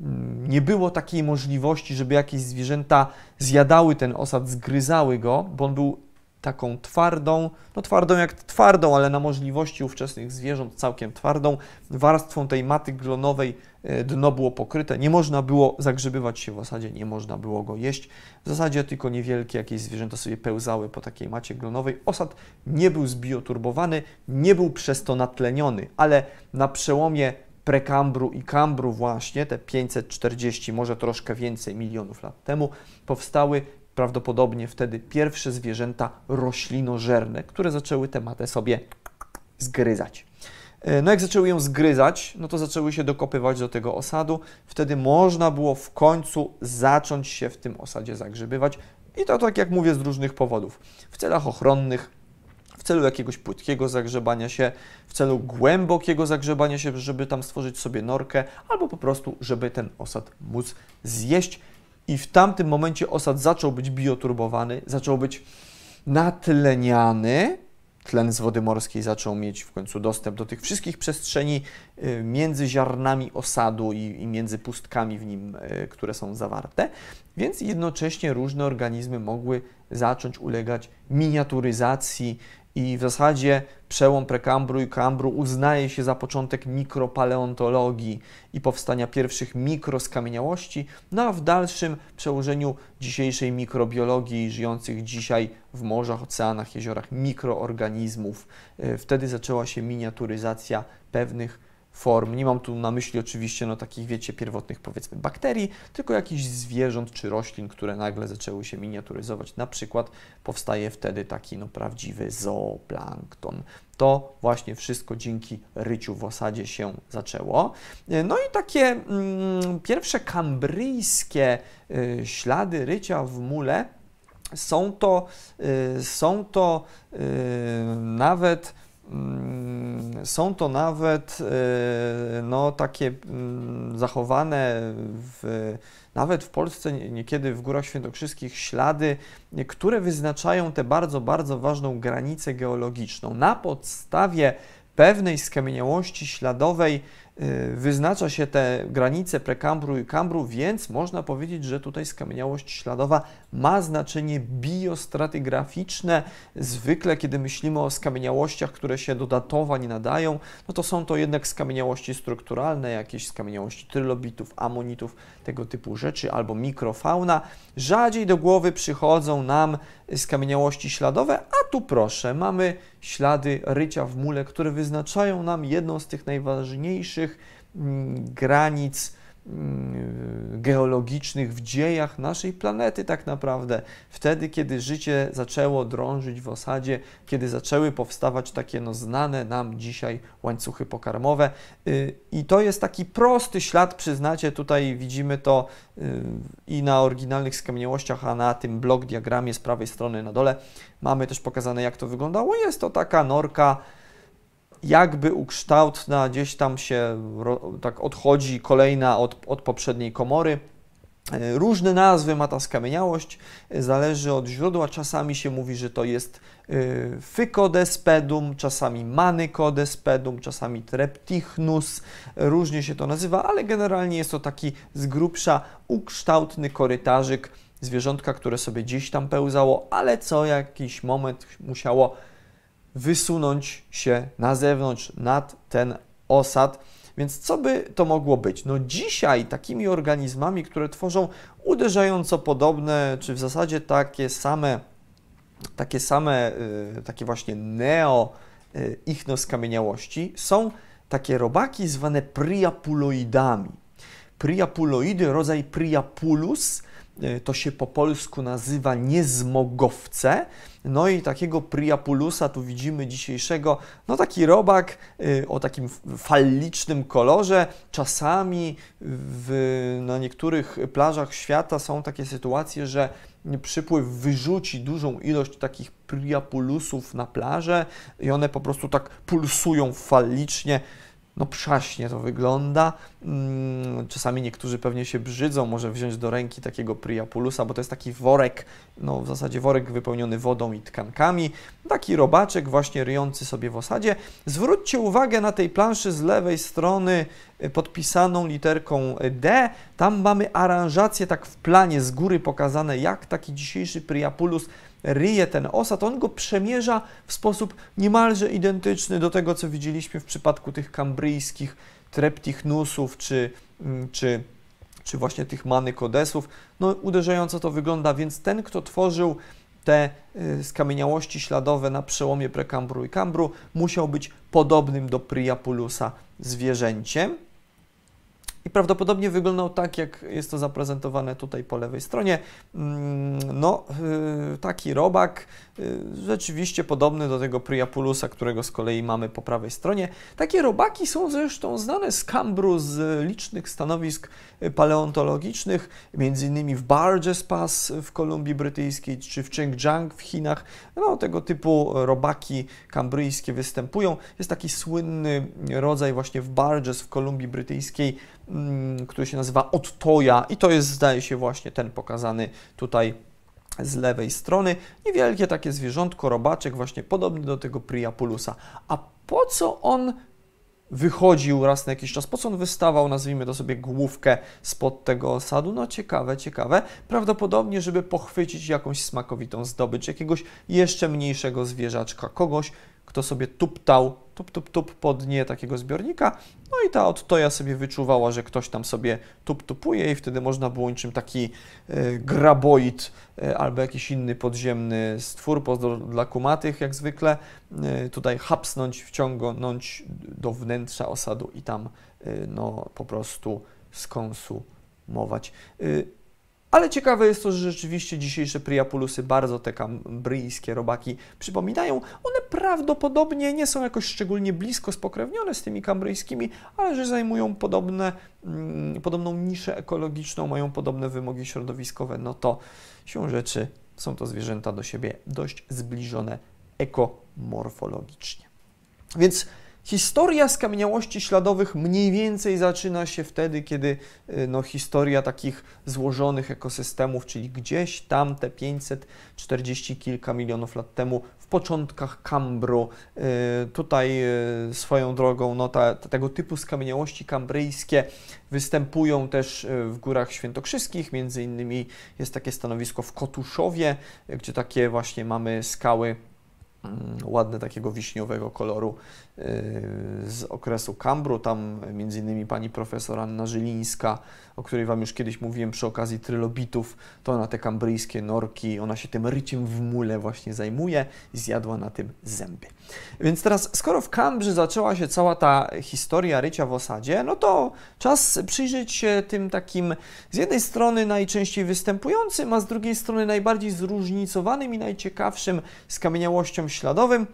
Mm, nie było takiej możliwości, żeby jakieś zwierzęta zjadały ten osad, zgryzały go, bo on był taką twardą, no twardą jak twardą, ale na możliwości ówczesnych zwierząt całkiem twardą, warstwą tej maty glonowej e, dno było pokryte. Nie można było zagrzebywać się w osadzie, nie można było go jeść. W zasadzie tylko niewielkie jakieś zwierzęta sobie pełzały po takiej macie glonowej. Osad nie był zbioturbowany, nie był przez to natleniony, ale na przełomie prekambru i kambru właśnie, te 540, może troszkę więcej milionów lat temu, powstały prawdopodobnie wtedy pierwsze zwierzęta roślinożerne, które zaczęły tę matę sobie zgryzać. E, no jak zaczęły ją zgryzać, no to zaczęły się dokopywać do tego osadu. Wtedy można było w końcu zacząć się w tym osadzie zagrzebywać i to tak jak mówię z różnych powodów. W celach ochronnych, w celu jakiegoś płytkiego zagrzebania się, w celu głębokiego zagrzebania się, żeby tam stworzyć sobie norkę, albo po prostu, żeby ten osad móc zjeść i w tamtym momencie osad zaczął być bioturbowany, zaczął być natleniany, tlen z wody morskiej zaczął mieć w końcu dostęp do tych wszystkich przestrzeni y, między ziarnami osadu i, i między pustkami w nim, y, które są zawarte, więc jednocześnie różne organizmy mogły zacząć ulegać miniaturyzacji i w zasadzie przełom prekambru i kambru uznaje się za początek mikropaleontologii i powstania pierwszych mikroskamieniałości, no a w dalszym przełożeniu dzisiejszej mikrobiologii żyjących dzisiaj w morzach, oceanach, jeziorach mikroorganizmów. E, wtedy zaczęła się miniaturyzacja pewnych form. Nie mam tu na myśli oczywiście no, takich, wiecie, pierwotnych powiedzmy bakterii, tylko jakichś zwierząt czy roślin, które nagle zaczęły się miniaturyzować. Na przykład powstaje wtedy taki no, prawdziwy zooplankton. To właśnie wszystko dzięki ryciu w osadzie się zaczęło. No i takie mm, pierwsze kambryjskie y, ślady rycia w mule są to, y, są to y, nawet są to nawet e, no, takie mm, zachowane w, nawet w Polsce, niekiedy w Górach Świętokrzyskich, ślady, które wyznaczają tę bardzo, bardzo ważną granicę geologiczną. Na podstawie pewnej skamieniałości śladowej wyznacza się te granice prekambru i kambru, więc można powiedzieć, że tutaj skamieniałość śladowa ma znaczenie biostratygraficzne. Zwykle, kiedy myślimy o skamieniałościach, które się do datowań nadają, no to są to jednak skamieniałości strukturalne, jakieś skamieniałości trylobitów, amonitów, tego typu rzeczy, albo mikrofauna. Rzadziej do głowy przychodzą nam skamieniałości śladowe, a tu proszę, mamy ślady rycia w mule, które wyznaczają nam jedną z tych najważniejszych mm, granic geologicznych w dziejach naszej planety tak naprawdę. Wtedy, kiedy życie zaczęło drążyć w osadzie, kiedy zaczęły powstawać takie no, znane nam dzisiaj łańcuchy pokarmowe. Y, I to jest taki prosty ślad, przyznacie, tutaj widzimy to y, i na oryginalnych skamieniałościach, a na tym blok diagramie z prawej strony na dole mamy też pokazane, jak to wyglądało. Jest to taka norka, jakby ukształtna, gdzieś tam się tak odchodzi kolejna od, od poprzedniej komory. E, różne nazwy ma ta skamieniałość, e, zależy od źródła. Czasami się mówi, że to jest e, Fykodespedum, czasami Manykodespedum, czasami Treptichnus, różnie się to nazywa, ale generalnie jest to taki z grubsza ukształtny korytarzyk zwierzątka, które sobie gdzieś tam pełzało, ale co jakiś moment musiało wysunąć się na zewnątrz, nad ten osad. Więc co by to mogło być? No dzisiaj takimi organizmami, które tworzą uderzająco podobne, czy w zasadzie takie same, takie same, y, takie właśnie neo y, ichnoskamieniałości są takie robaki zwane priapuloidami. Priapuloidy, rodzaj Priapulus, to się po polsku nazywa niezmogowce, no i takiego Priapulusa tu widzimy dzisiejszego, no taki robak y, o takim fallicznym kolorze. Czasami w, na niektórych plażach świata są takie sytuacje, że przypływ wyrzuci dużą ilość takich Priapulusów na plażę i one po prostu tak pulsują fallicznie no przaśnie to wygląda. Mm, czasami niektórzy pewnie się brzydzą, może wziąć do ręki takiego Priapulusa, bo to jest taki worek, no w zasadzie worek wypełniony wodą i tkankami, taki robaczek właśnie ryjący sobie w osadzie. Zwróćcie uwagę na tej planszy z lewej strony y, podpisaną literką D. Tam mamy aranżację tak w planie z góry pokazane, jak taki dzisiejszy Priapulus ryje ten osad, on go przemierza w sposób niemalże identyczny do tego, co widzieliśmy w przypadku tych kambryjskich treptichnusów czy, mm, czy, czy właśnie tych manykodesów. No uderzająco to wygląda, więc ten, kto tworzył te y, skamieniałości śladowe na przełomie prekambru i kambru, musiał być podobnym do Priapulusa zwierzęciem i prawdopodobnie wyglądał tak, jak jest to zaprezentowane tutaj po lewej stronie. Mm, no, y, taki robak, rzeczywiście podobny do tego Priapulusa, którego z kolei mamy po prawej stronie. Takie robaki są zresztą znane z Kambru, z licznych stanowisk y, paleontologicznych, między innymi w Barges Pass w Kolumbii Brytyjskiej, czy w Xinjiang w Chinach. No, tego typu robaki kambryjskie występują. Jest taki słynny rodzaj właśnie w Barges w Kolumbii Brytyjskiej, Mm, który się nazywa Ottoja i to jest, zdaje się, właśnie ten pokazany tutaj z lewej strony. Niewielkie takie zwierzątko, robaczek, właśnie podobny do tego Priapulusa. A po co on wychodził raz na jakiś czas, po co on wystawał, nazwijmy to sobie główkę spod tego osadu? No ciekawe, ciekawe. Prawdopodobnie, żeby pochwycić jakąś smakowitą zdobycz, jakiegoś jeszcze mniejszego zwierzaczka, kogoś, kto sobie tuptał, tup, tup, tup po dnie takiego zbiornika, no i ta odtoja sobie wyczuwała, że ktoś tam sobie tup, tupuje i wtedy można było niczym taki e, graboid e, albo jakiś inny podziemny stwór, pozdro dla kumatych jak zwykle, e, tutaj hapsnąć, wciągnąć do wnętrza osadu i tam e, no po prostu skonsumować. Ale ciekawe jest to, że rzeczywiście dzisiejsze Priapulusy bardzo te kambryjskie robaki przypominają. One prawdopodobnie nie są jakoś szczególnie blisko spokrewnione z tymi kambryjskimi, ale że zajmują podobne, mm, podobną niszę ekologiczną, mają podobne wymogi środowiskowe, no to się rzeczy są to zwierzęta do siebie dość zbliżone ekomorfologicznie. Więc Historia skamieniałości śladowych mniej więcej zaczyna się wtedy, kiedy y, no, historia takich złożonych ekosystemów, czyli gdzieś tam te 540 kilka milionów lat temu, w początkach Kambru, y, tutaj y, swoją drogą no, ta, tego typu skamieniałości kambryjskie występują też w Górach Świętokrzyskich, między innymi jest takie stanowisko w Kotuszowie, gdzie takie właśnie mamy skały mm, ładne takiego wiśniowego koloru z okresu Kambru, tam między innymi pani profesor Anna Żylińska, o której Wam już kiedyś mówiłem przy okazji trylobitów, to ona te kambryjskie norki, ona się tym ryciem w mule właśnie zajmuje i zjadła na tym zęby. Więc teraz, skoro w Kambrze zaczęła się cała ta historia rycia w osadzie, no to czas przyjrzeć się tym takim z jednej strony najczęściej występującym, a z drugiej strony najbardziej zróżnicowanym i najciekawszym skamieniałościom śladowym,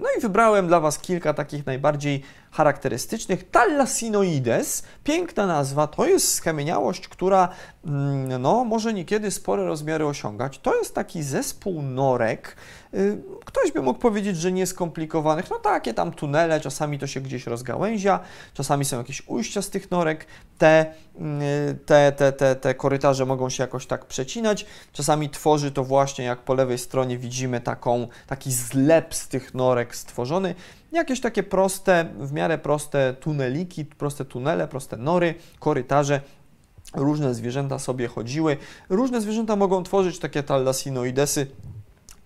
no i wybrałem dla Was kilka takich najbardziej charakterystycznych. Thalasinoides, piękna nazwa, to jest skamieniałość, która mm, no, może niekiedy spore rozmiary osiągać. To jest taki zespół norek, y, ktoś by mógł powiedzieć, że nieskomplikowanych, no takie tam tunele, czasami to się gdzieś rozgałęzia, czasami są jakieś ujścia z tych norek, te, y, te, te, te, te korytarze mogą się jakoś tak przecinać, czasami tworzy to właśnie, jak po lewej stronie widzimy, taką, taki zlep z tych norek stworzony, jakieś takie proste, w miarę proste tuneliki, proste tunele, proste nory, korytarze, różne zwierzęta sobie chodziły. Różne zwierzęta mogą tworzyć takie thalasinoidesy,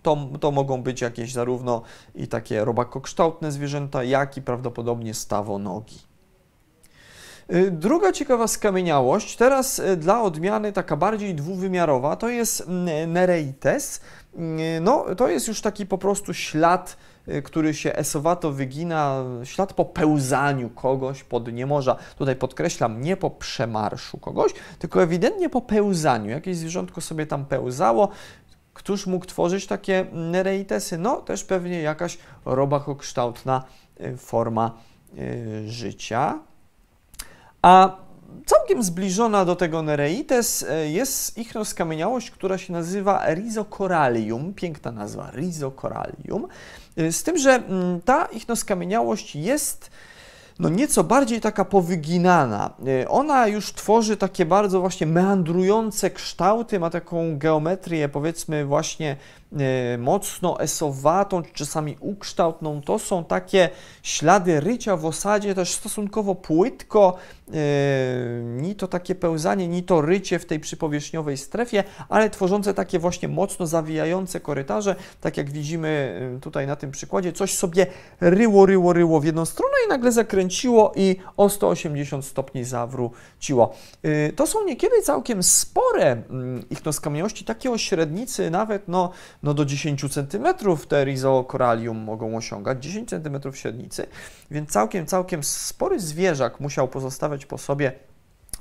to, to mogą być jakieś zarówno i takie robakokształtne zwierzęta, jak i prawdopodobnie stawonogi. Y, druga ciekawa skamieniałość, teraz y, dla odmiany taka bardziej dwuwymiarowa, to jest mm, Nereites. Y, no, to jest już taki po prostu ślad który się esowato wygina, ślad po pełzaniu kogoś po dnie morza. Tutaj podkreślam, nie po przemarszu kogoś, tylko ewidentnie po pełzaniu. Jakieś zwierzątko sobie tam pełzało, Któż mógł tworzyć takie nereitesy? No, też pewnie jakaś robakokształtna y, forma y, życia. A całkiem zbliżona do tego nereites jest ichnoskamieniałość, która się nazywa Rhizocorallium. Piękna nazwa, Rhizocorallium. Y, z tym, że mm, ta ichnoskamieniałość jest no nieco bardziej taka powyginana. Y, ona już tworzy takie bardzo właśnie meandrujące kształty, ma taką geometrię powiedzmy właśnie mocno esowatą, czy czasami ukształtną. To są takie ślady rycia w osadzie, też stosunkowo płytko, ni to takie pełzanie, ni to rycie w tej przypowierzchniowej strefie, ale tworzące takie właśnie mocno zawijające korytarze, tak jak widzimy tutaj na tym przykładzie, coś sobie ryło, ryło, ryło w jedną stronę i nagle zakręciło i o 180 stopni zawróciło. To są niekiedy całkiem spore mm, ichnoskamieniości, takie o średnicy nawet no, no do 10 cm te rhizocorallium mogą osiągać, 10 cm średnicy, więc całkiem, całkiem spory zwierzak musiał pozostawiać po sobie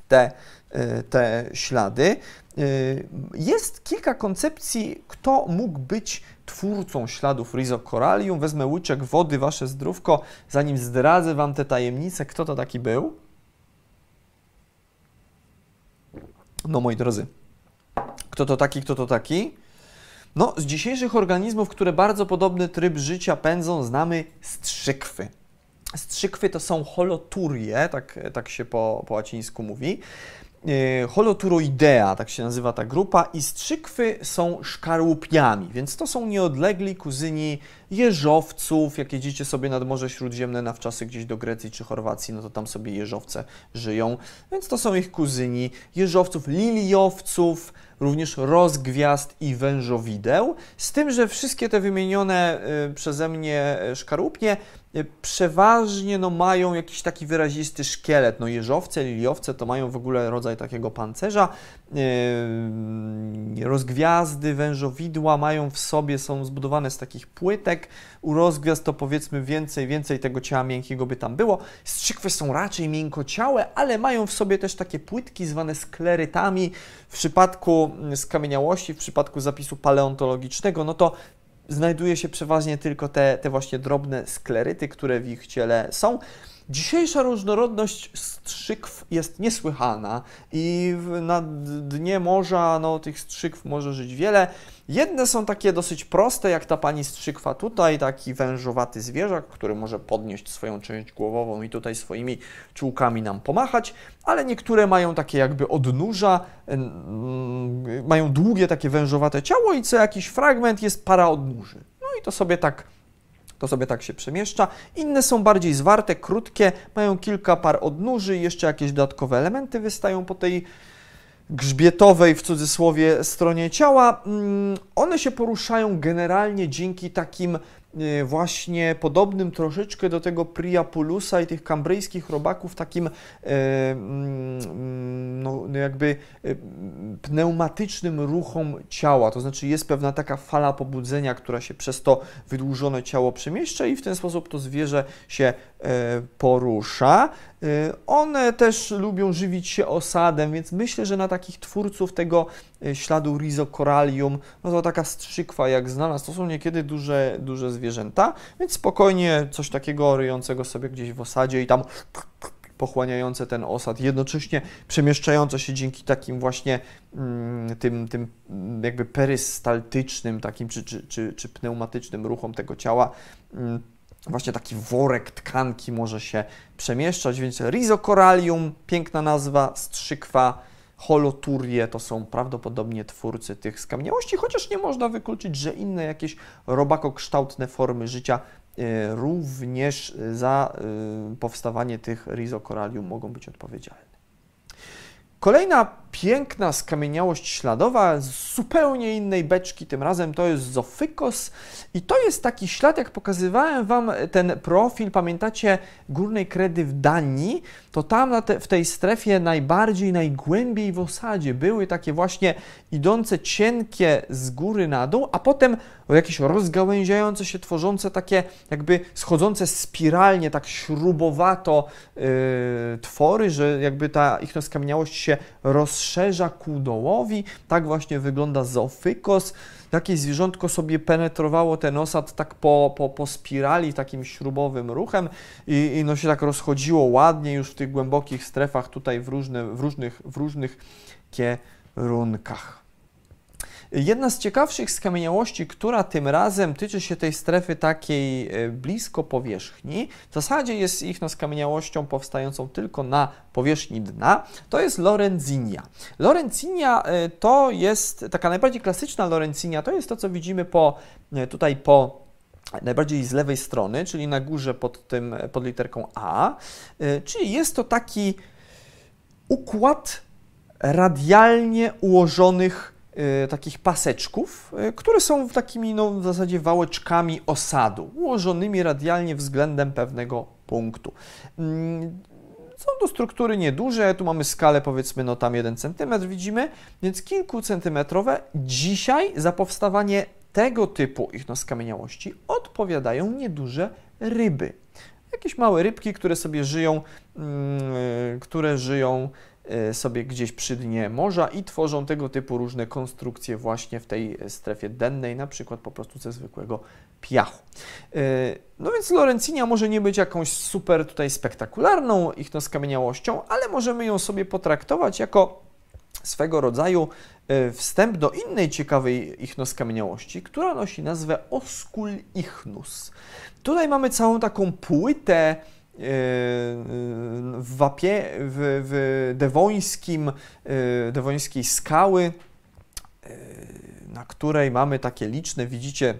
te, y, te ślady. Y, jest kilka koncepcji, kto mógł być twórcą śladów Rhizocorallium. Wezmę łyczek wody, wasze zdrówko, zanim zdradzę wam te tajemnice, kto to taki był. No moi drodzy, kto to taki, kto to taki? No, z dzisiejszych organizmów, które bardzo podobny tryb życia pędzą, znamy strzykwy. Strzykwy to są holoturie, tak, tak się po, po łacińsku mówi. e, holoturoidea, tak się nazywa ta grupa, i strzykwy są szkarłupniami, więc to są nieodlegli kuzyni jeżowców. Jak jedziecie sobie nad Morze Śródziemne na wczasy gdzieś do Grecji czy Chorwacji, no to tam sobie jeżowce żyją, więc to są ich kuzyni jeżowców, liliowców, również rozgwiazd i wężowideł, z tym, że wszystkie te wymienione y, przeze mnie szkarłupnie przeważnie no, mają jakiś taki wyrazisty szkielet. No, jeżowce, liliowce to mają w ogóle rodzaj takiego pancerza. Rozgwiazdy, wężowidła mają w sobie, są zbudowane z takich płytek. U rozgwiazd to powiedzmy więcej, więcej tego ciała miękkiego by tam było. Strzykwy są raczej miękkociałe, ale mają w sobie też takie płytki zwane sklerytami. W przypadku skamieniałości, w przypadku zapisu paleontologicznego, no to znajduje się przeważnie tylko te, te właśnie drobne skleryty, które w ich ciele są. Dzisiejsza różnorodność strzykw jest niesłychana i na dnie morza no, tych strzykw może żyć wiele. Jedne są takie dosyć proste, jak ta pani strzykwa tutaj, taki wężowaty zwierzak, który może podnieść swoją część głowową i tutaj swoimi czułkami nam pomachać, ale niektóre mają takie jakby odnóża, mają długie takie wężowate ciało i co jakiś fragment jest para odnóży. No i to sobie tak to sobie tak się przemieszcza. Inne są bardziej zwarte, krótkie, mają kilka par odnóży i jeszcze jakieś dodatkowe elementy wystają po tej grzbietowej, w cudzysłowie, stronie ciała. Mm, one się poruszają generalnie dzięki takim właśnie podobnym troszeczkę do tego Priapulusa i tych kambryjskich robaków, takim y, mm, no, no, jakby y, pneumatycznym ruchom ciała. To znaczy jest pewna taka fala pobudzenia, która się przez to wydłużone ciało przemieszcza i w ten sposób to zwierzę się porusza. One też lubią żywić się osadem, więc myślę, że na takich twórców tego śladu Rhizocorallium, no to taka strzykwa jak znalazł, to są niekiedy duże, duże zwierzęta, więc spokojnie coś takiego ryjącego sobie gdzieś w osadzie i tam pochłaniające ten osad, jednocześnie przemieszczające się dzięki takim właśnie mm, tym, tym jakby perystaltycznym takim czy, czy, czy, czy pneumatycznym ruchom tego ciała. Właśnie taki worek tkanki może się przemieszczać, więc Rhizocorallium, piękna nazwa, strzykwa, holoturie to są prawdopodobnie twórcy tych skamieniałości, chociaż nie można wykluczyć, że inne jakieś robakokształtne formy życia e, również za e, powstawanie tych rizokoralium mogą być odpowiedzialne. Kolejna piękna skamieniałość śladowa z zupełnie innej beczki, tym razem to jest Zofykos i to jest taki ślad, jak pokazywałem Wam ten profil, pamiętacie górnej kredy w Danii, to tam te, w tej strefie najbardziej, najgłębiej w osadzie były takie właśnie idące cienkie z góry na dół, a potem jakieś rozgałęziające się, tworzące takie jakby schodzące spiralnie, tak śrubowato yy, twory, że jakby ta ich skamieniałość się rozszerza ku dołowi. Tak właśnie wygląda zoofykos. Jakieś zwierzątko sobie penetrowało ten osad tak po, po, po spirali, takim śrubowym ruchem i, i no się tak rozchodziło ładnie już w tych głębokich strefach tutaj w, różne, w, różnych, w różnych kierunkach. Jedna z ciekawszych skamieniałości, która tym razem tyczy się tej strefy takiej e, blisko powierzchni, w zasadzie jest ich no, skamieniałością powstającą tylko na powierzchni dna, to jest Lorenzinia. Lorenzinia e, to jest taka najbardziej klasyczna Lorenzinia, to jest to, co widzimy po, e, tutaj po najbardziej z lewej strony, czyli na górze pod, tym, pod literką A, czyli jest to taki układ radialnie ułożonych takich paseczków, y, które są takimi no, w zasadzie wałeczkami osadu, ułożonymi radialnie względem pewnego punktu. Mm, są to struktury nieduże, tu mamy skalę powiedzmy no tam 1 cm widzimy, więc kilkucentymetrowe. Dzisiaj za powstawanie tego typu ich no, skamieniałości odpowiadają nieduże ryby. Jakieś małe rybki, które sobie żyją, yy, które żyją E, sobie gdzieś przy dnie morza i tworzą tego typu różne konstrukcje właśnie w tej strefie dennej, na przykład po prostu ze zwykłego piachu. E, no więc Lorencinia może nie być jakąś super tutaj spektakularną ichnoskamieniałością, ale możemy ją sobie potraktować jako swego rodzaju e, wstęp do innej ciekawej ichnoskamieniałości, która nosi nazwę Oscul ichnus. Tutaj mamy całą taką płytę w Wapie, w, w Dewońskim, Dewońskiej skały, na której mamy takie liczne, widzicie,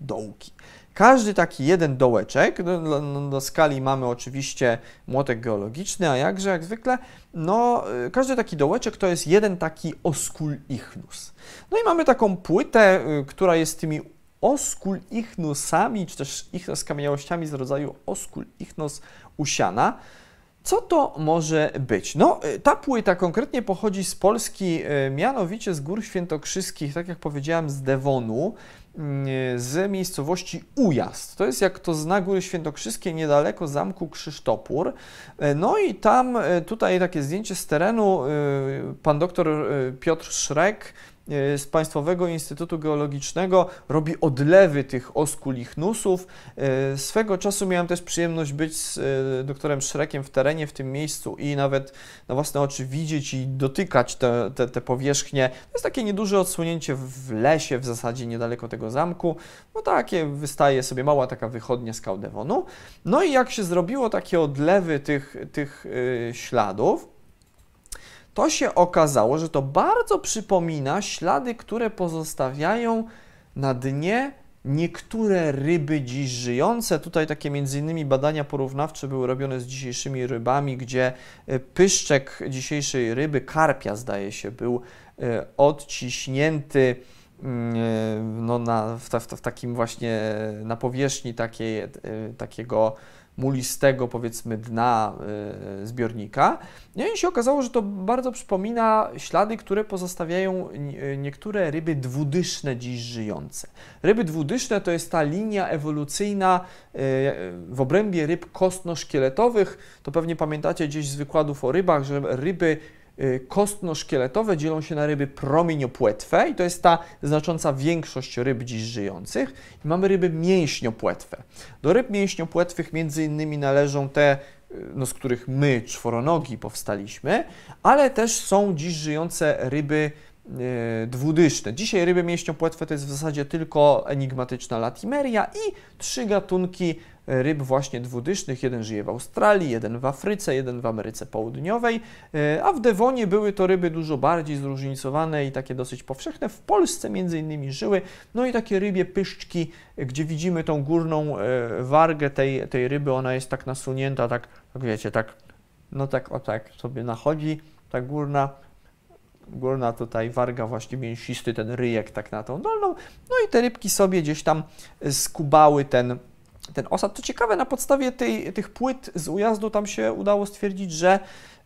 dołki. Każdy taki jeden dołeczek, do, do, do, skali mamy oczywiście młotek geologiczny, a jakże, jak zwykle, no, każdy taki dołeczek to jest jeden taki oskul ichnus. No i mamy taką płytę, która jest tymi oskul ichnusami, czy też ichnos kamieniałościami z rodzaju oskul ichnos usiana. Co to może być? No, ta płyta konkretnie pochodzi z Polski, mianowicie z Gór Świętokrzyskich, tak jak powiedziałem, z Devonu, z miejscowości Ujazd. To jest, jak to zna Góry Świętokrzyskie, niedaleko zamku Krzysztopór. No i tam, tutaj takie zdjęcie z terenu, pan doktor Piotr Szrek z Państwowego Instytutu Geologicznego robi odlewy tych oskulichnusów. E, swego czasu miałem też przyjemność być z e, doktorem Szrekiem w terenie w tym miejscu i nawet na własne oczy widzieć i dotykać te, te, te powierzchnie. To jest takie nieduże odsłonięcie w lesie w zasadzie niedaleko tego zamku. No takie wystaje sobie mała taka wychodnia z Kaudewonu. No i jak się zrobiło takie odlewy tych, tych śladów, to się okazało, że to bardzo przypomina ślady, które pozostawiają na dnie niektóre ryby dziś żyjące. Tutaj takie między innymi badania porównawcze były robione z dzisiejszymi rybami, gdzie e, pyszczek dzisiejszej ryby, karpia zdaje się, był e, odciśnięty mm, e, no, na, w, w, w takim właśnie na powierzchni takiej, takiego mulistego, powiedzmy, dna y, zbiornika. No i się okazało, że to bardzo przypomina ślady, które pozostawiają niektóre ryby dwudyszne dziś żyjące. Ryby dwudyszne to jest ta linia ewolucyjna y, w obrębie ryb kostno-szkieletowych. To pewnie pamiętacie gdzieś z wykładów o rybach, że ryby kostno-szkieletowe dzielą się na ryby promieniopłetwe i to jest ta znacząca większość ryb dziś żyjących. I mamy ryby mięśniopłetwe. Do ryb mięśniopłetwych między innymi należą te, y, no, z których my, czworonogi, powstaliśmy, ale też są dziś żyjące ryby y, dwudyszne. Dzisiaj ryby mięśniopłetwe to jest w zasadzie tylko enigmatyczna latimeria i trzy gatunki ryb właśnie dwudysznych. Jeden żyje w Australii, jeden w Afryce, jeden w Ameryce Południowej, e, a w Dewonie były to ryby dużo bardziej zróżnicowane i takie dosyć powszechne. W Polsce między innymi żyły, no i takie rybie pyszczki, gdzie widzimy tą górną e, wargę tej, tej ryby, ona jest tak nasunięta, tak, tak wiecie, tak, no tak, o tak sobie nachodzi, ta górna, górna tutaj warga właśnie mięsisty, ten ryjek tak na tą dolną, no i te rybki sobie gdzieś tam skubały ten, ten osad. To ciekawe, na podstawie tej, tych płyt z ujazdu tam się udało stwierdzić, że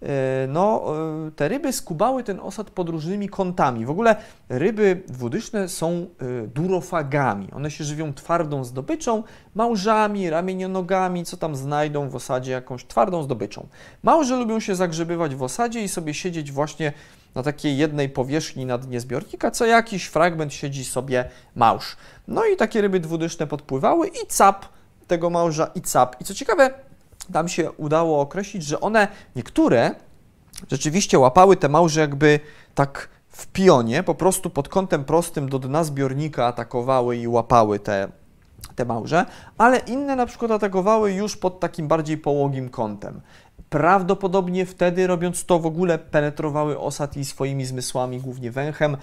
e, no, e, te ryby skubały ten osad pod różnymi kątami. W ogóle ryby dwudyszne są e, durofagami. One się żywią twardą zdobyczą, małżami, ramienionogami, co tam znajdą w osadzie, jakąś twardą zdobyczą. Małże lubią się zagrzebywać w osadzie i sobie siedzieć właśnie na takiej jednej powierzchni na dnie zbiornika, co jakiś fragment siedzi sobie małż. No i takie ryby dwudyszne podpływały i cap tego małża i cap. I co ciekawe, tam się udało określić, że one, niektóre rzeczywiście łapały te małże jakby tak w pionie, po prostu pod kątem prostym do dna zbiornika atakowały i łapały te, te małże, ale inne na przykład atakowały już pod takim bardziej połogim kątem. Prawdopodobnie wtedy, robiąc to, w ogóle penetrowały osad i swoimi zmysłami, głównie węchem,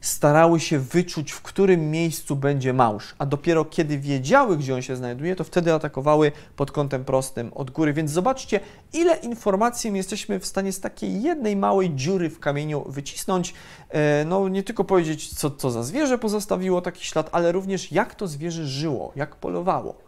starały się wyczuć, w którym miejscu będzie małż, a dopiero kiedy wiedziały, gdzie on się znajduje, to wtedy atakowały pod kątem prostym od góry. Więc zobaczcie, ile informacji jesteśmy w stanie z takiej jednej małej dziury w kamieniu wycisnąć. E, no, nie tylko powiedzieć, co, co za zwierzę pozostawiło taki ślad, ale również jak to zwierzę żyło, jak polowało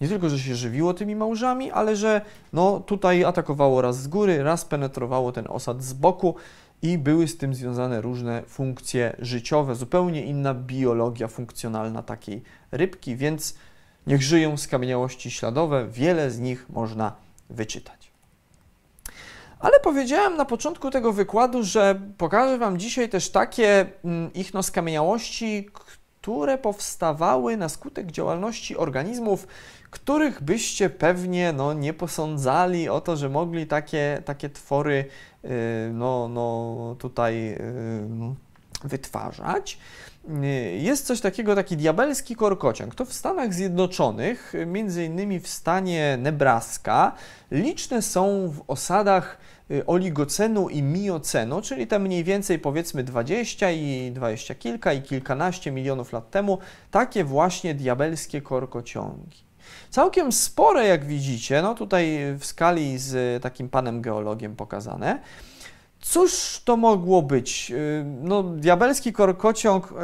nie tylko, że się żywiło tymi małżami, ale że no, tutaj atakowało raz z góry, raz penetrowało ten osad z boku i były z tym związane różne funkcje życiowe, zupełnie inna biologia funkcjonalna takiej rybki, więc niech żyją skamieniałości śladowe, wiele z nich można wyczytać. Ale powiedziałem na początku tego wykładu, że pokażę Wam dzisiaj też takie mm, ichnoskamieniałości, które powstawały na skutek działalności organizmów, których byście pewnie no, nie posądzali o to, że mogli takie, takie twory y, no, no, tutaj y, wytwarzać. jest coś takiego, taki diabelski korkociąg. To w Stanach Zjednoczonych, między innymi w stanie Nebraska, liczne są w osadach y, oligocenu i miocenu, czyli te mniej więcej powiedzmy 20 i 20 kilka i kilkanaście milionów lat temu, takie właśnie diabelskie korkociągi. Całkiem spore, jak widzicie, no tutaj w skali z takim panem geologiem pokazane. Cóż to mogło być? Y, no, diabelski korkociąg, y,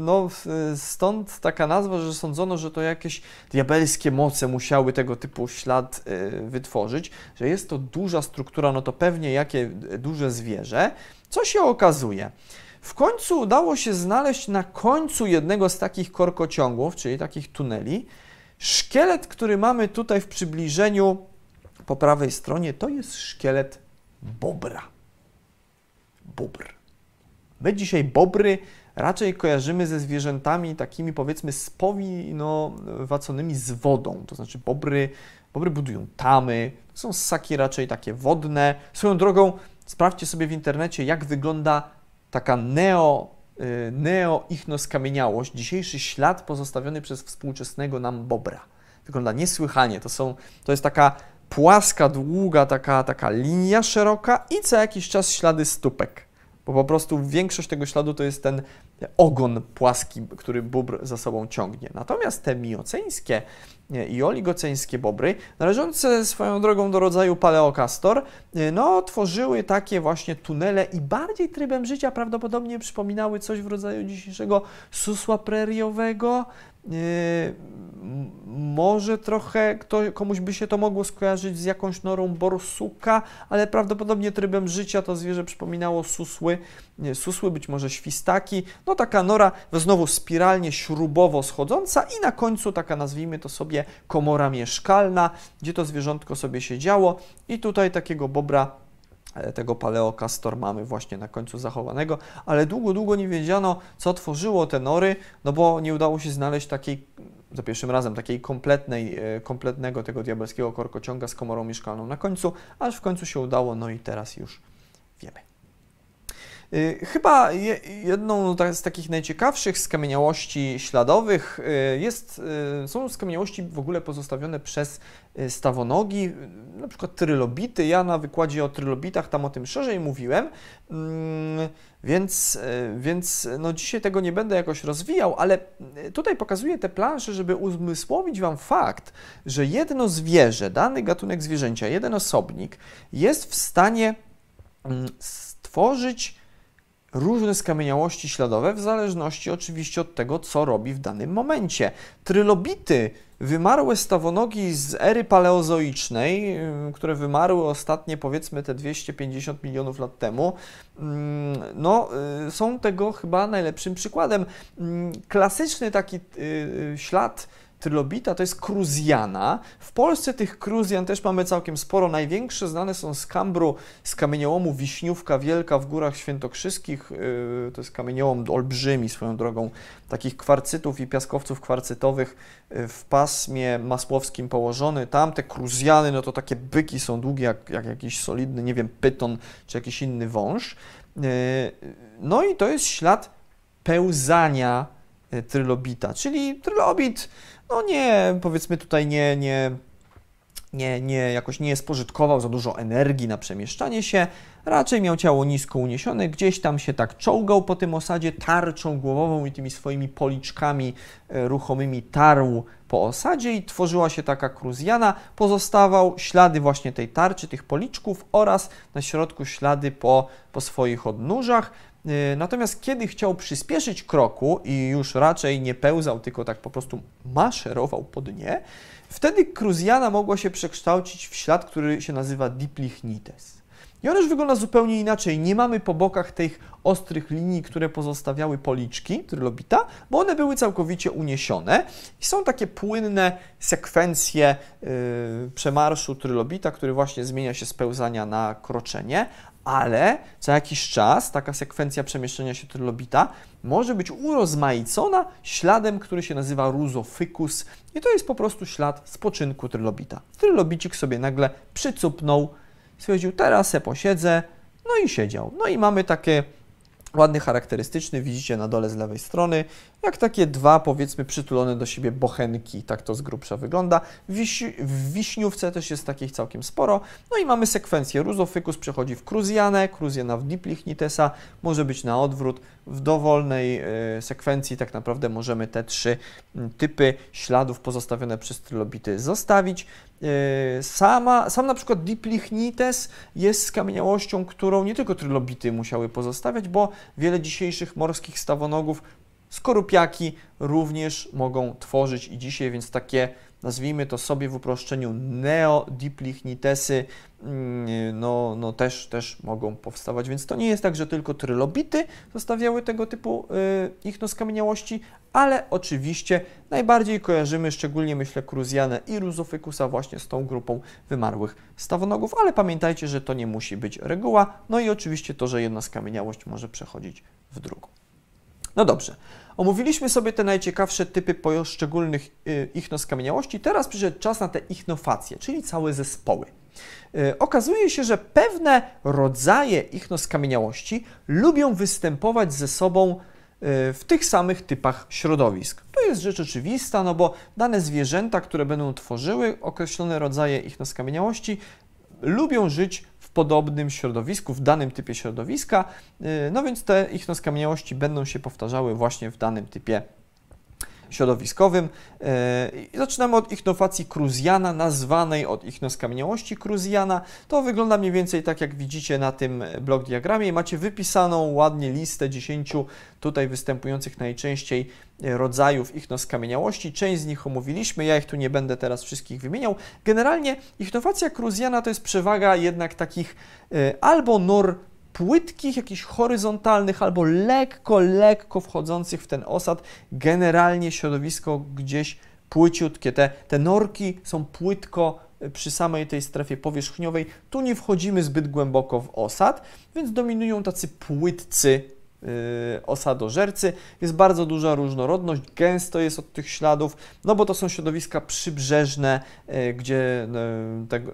no, stąd taka nazwa, że sądzono, że to jakieś diabelskie moce musiały tego typu ślad y, wytworzyć, że jest to duża struktura, no to pewnie jakie duże zwierzę. Co się okazuje? W końcu udało się znaleźć na końcu jednego z takich korkociągów, czyli takich tuneli, szkielet, który mamy tutaj w przybliżeniu po prawej stronie, to jest szkielet bobra bóbr. My dzisiaj bobry raczej kojarzymy ze zwierzętami takimi powiedzmy spowinowaconymi z wodą, to znaczy bobry, bobry budują tamy, są ssaki raczej takie wodne. Swoją drogą sprawdźcie sobie w internecie, jak wygląda taka neo, y, neo-ichnoskamieniałość, dzisiejszy ślad pozostawiony przez współczesnego nam bobra. Wygląda niesłychanie, to, są, to jest taka płaska, długa taka, taka linia szeroka i co jakiś czas ślady stópek. Bo po prostu większość tego śladu to jest ten ogon płaski, który bóbr za sobą ciągnie. Natomiast te mioceńskie i oligoceńskie bobry, należące swoją drogą do rodzaju paleokastor, no, tworzyły takie właśnie tunele i bardziej trybem życia prawdopodobnie przypominały coś w rodzaju dzisiejszego susła preriowego, Yy, może trochę kto, komuś by się to mogło skojarzyć z jakąś norą borsuka, ale prawdopodobnie trybem życia to zwierzę przypominało susły, susły, być może świstaki. No taka nora znowu spiralnie śrubowo schodząca i na końcu taka nazwijmy to sobie komora mieszkalna, gdzie to zwierzątko sobie siedziało i tutaj takiego bobra E, tego paleokastor mamy właśnie na końcu zachowanego, ale długo, długo nie wiedziano, co tworzyło te nory, no bo nie udało się znaleźć takiej, za pierwszym razem, takiej kompletnej, e, kompletnego tego diabelskiego korkociąga z komorą mieszkalną na końcu, aż w końcu się udało, no i teraz już wiemy. Y, chyba jedną z takich najciekawszych skamieniałości śladowych y, jest, y, są skamieniałości w ogóle pozostawione przez stawonogi, na przykład trylobity. Ja na wykładzie o trylobitach tam o tym szerzej mówiłem, mm, więc, więc no dzisiaj tego nie będę jakoś rozwijał, ale tutaj pokazuję te plansze, żeby uzmysłowić Wam fakt, że jedno zwierzę, dany gatunek zwierzęcia, jeden osobnik jest w stanie mm, stworzyć różne skamieniałości śladowe, w zależności oczywiście od tego, co robi w danym momencie. Trylobity, wymarłe stawonogi z ery paleozoicznej, które wymarły ostatnie powiedzmy te 250 milionów lat temu, no, y, są tego chyba najlepszym przykładem. Klasyczny taki y, y, ślad trylobita to jest kruzjana. W Polsce tych kruzjan też mamy całkiem sporo. Największe znane są z Kambru, z kamieniołomu Wiśniówka Wielka w Górach Świętokrzyskich. Yy, to jest kamieniołom olbrzymi swoją drogą, takich kwarcytów i piaskowców kwarcytowych yy, w pasmie masłowskim położony. Tam te kruzjany, no to takie byki są długie jak, jak jakiś solidny, nie wiem, pyton czy jakiś inny wąż. Yy, no i to jest ślad pełzania trylobita, czyli trylobit no nie, powiedzmy tutaj nie, nie, nie, nie, jakoś nie spożytkował za dużo energii na przemieszczanie się, raczej miał ciało nisko uniesione, gdzieś tam się tak czołgał po tym osadzie tarczą głowową i tymi swoimi policzkami e, ruchomymi tarł po osadzie i tworzyła się taka kruzjana. Pozostawał ślady właśnie tej tarczy, tych policzków oraz na środku ślady po, po swoich odnóżach. Y, natomiast kiedy chciał przyspieszyć kroku i już raczej nie pełzał, tylko tak po prostu maszerował po dnie, wtedy kruzjana mogła się przekształcić w ślad, który się nazywa diplichnites. I on już wygląda zupełnie inaczej. Nie mamy po bokach tych ostrych linii, które pozostawiały policzki trylobita, bo one były całkowicie uniesione i są takie płynne sekwencje yy, przemarszu trylobita, który właśnie zmienia się z pełzania na kroczenie, ale co jakiś czas taka sekwencja przemieszczenia się trylobita może być urozmaicona śladem, który się nazywa rusofykus i to jest po prostu ślad spoczynku trylobita. Trylobicik sobie nagle przycupnął, stwierdził, teraz se posiedzę, no i siedział. No i mamy takie ładny, charakterystyczny, widzicie na dole z lewej strony, jak takie dwa, powiedzmy, przytulone do siebie bochenki, tak to z grubsza wygląda. W, wiś w wiśniówce też jest takich całkiem sporo. No i mamy sekwencję. Ruzofykus przechodzi w kruzjanę, kruzjana w diplichnitesa, może być na odwrót. W dowolnej y, sekwencji tak naprawdę możemy te trzy typy śladów pozostawione przez trylobity zostawić. Y, sama, sam na przykład diplichnites jest skamieniałością, którą nie tylko trylobity musiały pozostawiać, bo wiele dzisiejszych morskich stawonogów skorupiaki również mogą tworzyć. I dzisiaj, więc takie nazwijmy to sobie w uproszczeniu neodiplichnitesy mm, no, no też, też mogą powstawać, więc to nie jest tak, że tylko trylobity zostawiały tego typu y, ichnoskamieniałości, ale oczywiście najbardziej kojarzymy, szczególnie myślę Kruzjanę i Ruzofykusa właśnie z tą grupą wymarłych stawonogów, ale pamiętajcie, że to nie musi być reguła, no i oczywiście to, że jedna skamieniałość może przechodzić w drugą. No dobrze, omówiliśmy sobie te najciekawsze typy poszczególnych y, ichnoskamieniałości. Teraz przyszedł czas na te ichnofacje, czyli całe zespoły. Y, okazuje się, że pewne rodzaje ichnoskamieniałości lubią występować ze sobą y, w tych samych typach środowisk. To jest rzecz oczywista, no bo dane zwierzęta, które będą tworzyły określone rodzaje ichnoskamieniałości, lubią żyć podobnym środowisku, w danym typie środowiska, y, no więc te ichnoskamieniałości będą się powtarzały właśnie w danym typie środowiskowym. I zaczynamy od ichnofacji Kruzjana, nazwanej od ichnoskamieniałości Kruzjana. To wygląda mniej więcej tak, jak widzicie na tym blok diagramie. Macie wypisaną ładnie listę 10 tutaj występujących najczęściej rodzajów ichnoskamieniałości. Część z nich omówiliśmy, ja ich tu nie będę teraz wszystkich wymieniał. Generalnie ichnofacja Kruzjana to jest przewaga jednak takich e, albo nor płytkich, jakichś horyzontalnych albo lekko, lekko wchodzących w ten osad. Generalnie środowisko gdzieś płyciutkie. Te, te norki są płytko e, przy samej tej strefie powierzchniowej. Tu nie wchodzimy zbyt głęboko w osad, więc dominują tacy płytcy yy, osadożercy. Jest bardzo duża różnorodność, gęsto jest od tych śladów, no bo to są środowiska przybrzeżne, yy, gdzie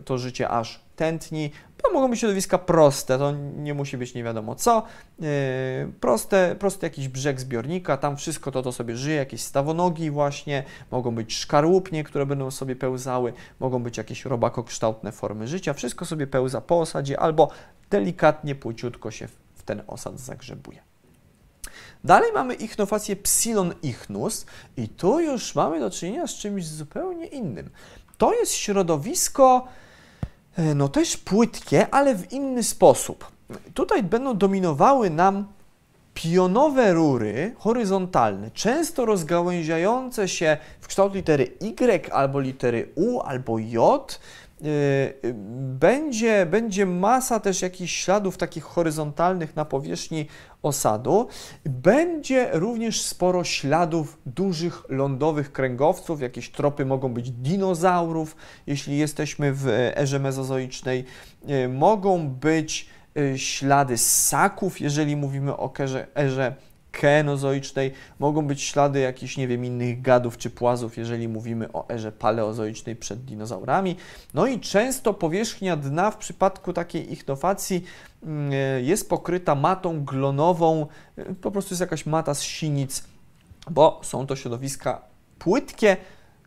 to życie aż tętni. To mogą być środowiska proste, to nie musi być nie wiadomo co. Yy, proste, prosty jakiś brzeg zbiornika, tam wszystko to, to sobie żyje, jakieś stawonogi właśnie, mogą być szkarłupnie, które będą sobie pełzały, mogą być jakieś robakokształtne formy życia, wszystko sobie pełza po osadzie albo delikatnie, płciutko się w ten osad zagrzebuje. Dalej mamy ichnofację Psilon ichnus i tu już mamy do czynienia z czymś zupełnie innym. To jest środowisko, no też płytkie, ale w inny sposób. Tutaj będą dominowały nam pionowe rury horyzontalne, często rozgałęziające się w kształt litery Y albo litery U albo J, będzie, będzie masa też jakichś śladów takich horyzontalnych na powierzchni osadu. Będzie również sporo śladów dużych lądowych kręgowców, jakieś tropy mogą być dinozaurów, jeśli jesteśmy w erze mezozoicznej. Y, mogą być y, ślady ssaków, jeżeli mówimy o erze, erze kenozoicznej, mogą być ślady jakichś, nie wiem, innych gadów czy płazów, jeżeli mówimy o erze paleozoicznej przed dinozaurami. No i często powierzchnia dna w przypadku takiej ichnofacji mm, jest pokryta matą glonową, po prostu jest jakaś mata z sinic, bo są to środowiska płytkie,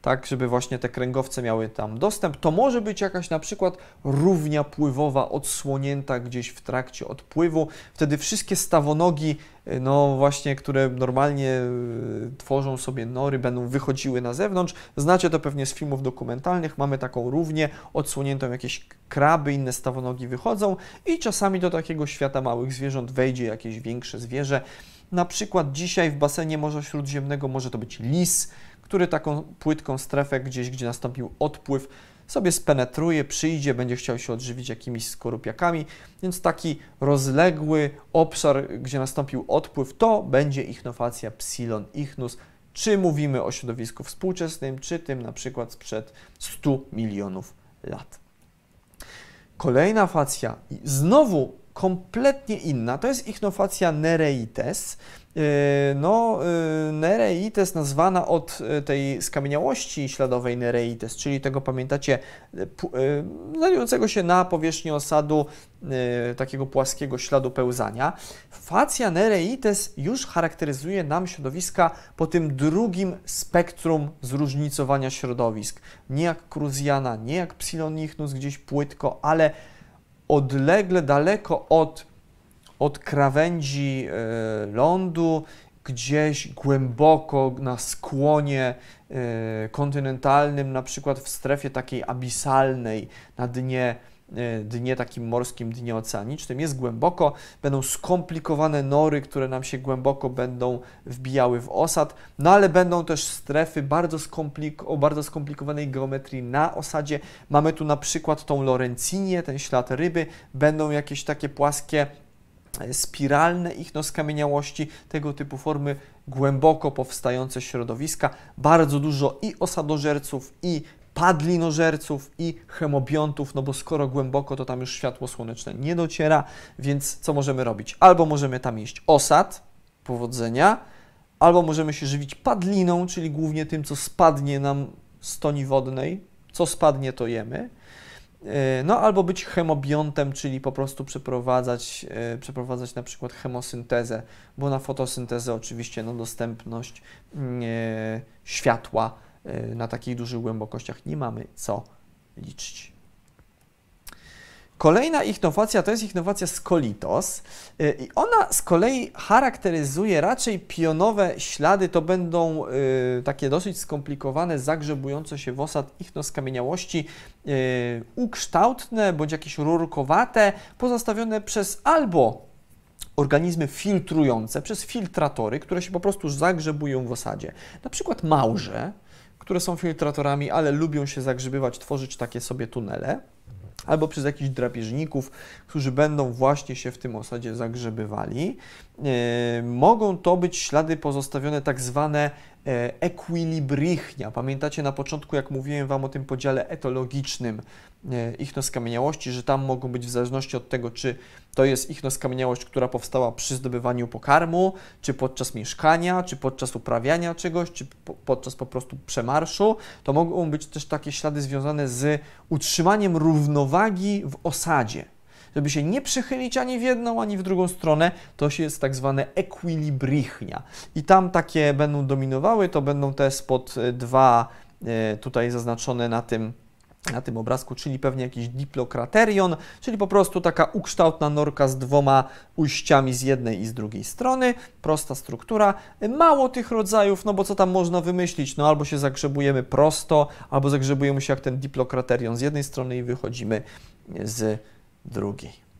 tak, żeby właśnie te kręgowce miały tam dostęp. To może być jakaś na przykład równia pływowa odsłonięta gdzieś w trakcie odpływu. Wtedy wszystkie stawonogi, y, no właśnie, które normalnie y, tworzą sobie nory, będą wychodziły na zewnątrz. Znacie to pewnie z filmów dokumentalnych. Mamy taką równię odsłoniętą, jakieś kraby, inne stawonogi wychodzą i czasami do takiego świata małych zwierząt wejdzie jakieś większe zwierzę. Na przykład dzisiaj w basenie Morza Śródziemnego może to być lis, który taką płytką strefę gdzieś, gdzie nastąpił odpływ, sobie spenetruje, przyjdzie, będzie chciał się odżywić jakimiś skorupiakami, więc taki rozległy obszar, gdzie nastąpił odpływ, to będzie ichnofacja Psilon ichnus, czy mówimy o środowisku współczesnym, czy tym na przykład sprzed 100 milionów lat. Kolejna facja, znowu kompletnie inna. To jest ichnofacja nereites. E, no, e, Nereites nazwana od e, tej skamieniałości śladowej Nereites, czyli tego, pamiętacie, znajdującego się na powierzchni osadu takiego płaskiego śladu pełzania. Facja Nereites już charakteryzuje nam środowiska po tym drugim spektrum zróżnicowania środowisk. Nie jak Cruziana, nie jak Psilonichnus gdzieś płytko, ale odlegle, daleko od od krawędzi e, lądu, gdzieś głęboko na skłonie e, kontynentalnym, na przykład w strefie takiej abisalnej, na dnie, e, dnie takim morskim, dnie oceanicznym, jest głęboko, będą skomplikowane nory, które nam się głęboko będą wbijały w osad, no ale będą też strefy bardzo skomplik o bardzo skomplikowanej geometrii na osadzie. Mamy tu na przykład tą Lorencinię, ten ślad ryby, będą jakieś takie płaskie spiralne ichnoskamieniałości, tego typu formy głęboko powstające środowiska, bardzo dużo i osadożerców, i padlinożerców i hemobiontów, no bo skoro głęboko, to tam już światło słoneczne nie dociera, więc co możemy robić? Albo możemy tam jeść osad, powodzenia, albo możemy się żywić padliną, czyli głównie tym, co spadnie nam z toni wodnej, co spadnie, to jemy, no albo być hemobiontem, czyli po prostu przeprowadzać, e, przeprowadzać na przykład hemosyntezę, bo na fotosyntezę oczywiście no, dostępność mm, e, światła na takich dużych głębokościach nie mamy co liczyć. Kolejna ichnowacja to jest ichnowacja skolitos y, i ona z kolei charakteryzuje raczej pionowe ślady, to będą y, takie dosyć skomplikowane, zagrzebujące się w osad ichnoskamieniałości, y, ukształtne bądź jakieś rurkowate, pozostawione przez albo organizmy filtrujące, przez filtratory, które się po prostu zagrzebują w osadzie. Na przykład małże, które są filtratorami, ale lubią się zagrzebywać, tworzyć takie sobie tunele albo przez jakichś drapieżników, którzy będą właśnie się w tym osadzie zagrzebywali. E, mogą to być ślady pozostawione tak zwane E, ekwilibrichnia. Pamiętacie na początku, jak mówiłem Wam o tym podziale etologicznym ichnoskamieniałości, że tam mogą być w zależności od tego, czy to jest ichnoskamieniałość, która powstała przy zdobywaniu pokarmu, czy podczas mieszkania, czy podczas uprawiania czegoś, czy po, podczas po prostu przemarszu, to mogą być też takie ślady związane z utrzymaniem równowagi w osadzie żeby się nie przychylić ani w jedną, ani w drugą stronę, to się jest tak zwane ekwilibrichnia. I tam takie będą dominowały, to będą te spod dwa e, tutaj zaznaczone na tym na tym obrazku, czyli pewnie jakiś diplokraterion, czyli po prostu taka ukształtna norka z dwoma ujściami z jednej i z drugiej strony, prosta struktura, mało tych rodzajów, no bo co tam można wymyślić, no albo się zagrzebujemy prosto, albo zagrzebujemy się jak ten diplokraterion z jednej strony i wychodzimy z drugiej.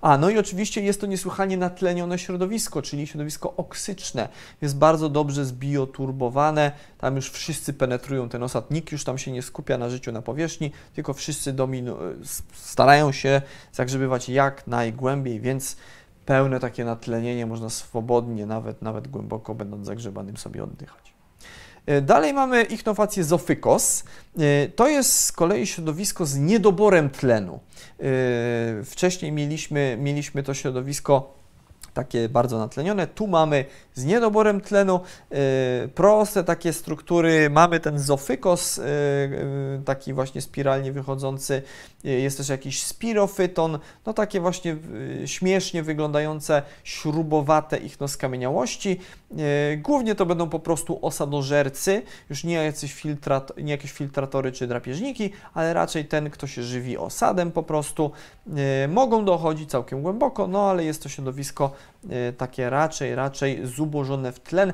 A, no i oczywiście jest to niesłychanie natlenione środowisko, czyli środowisko oksyczne. Jest bardzo dobrze zbioturbowane, tam już wszyscy penetrują ten osad, nikt już tam się nie skupia na życiu na powierzchni, tylko wszyscy starają się zagrzebywać jak najgłębiej, więc pełne takie natlenienie można swobodnie, nawet, nawet głęboko będąc zagrzebanym sobie oddychać. E, dalej mamy ichnofację zofykos. E, to jest z kolei środowisko z niedoborem tlenu. E, wcześniej mieliśmy, mieliśmy to środowisko takie bardzo natlenione. Tu mamy z niedoborem tlenu proste takie struktury. Mamy ten zofykos, taki właśnie spiralnie wychodzący. Jest też jakiś spirofyton, no takie właśnie śmiesznie wyglądające, śrubowate ichnoskamieniałości. Głównie to będą po prostu osadożercy, już nie, filtrat, nie jakieś filtratory czy drapieżniki, ale raczej ten, kto się żywi osadem po prostu. Mogą dochodzić całkiem głęboko, no ale jest to środowisko Y, takie raczej, raczej zubożone w tlen,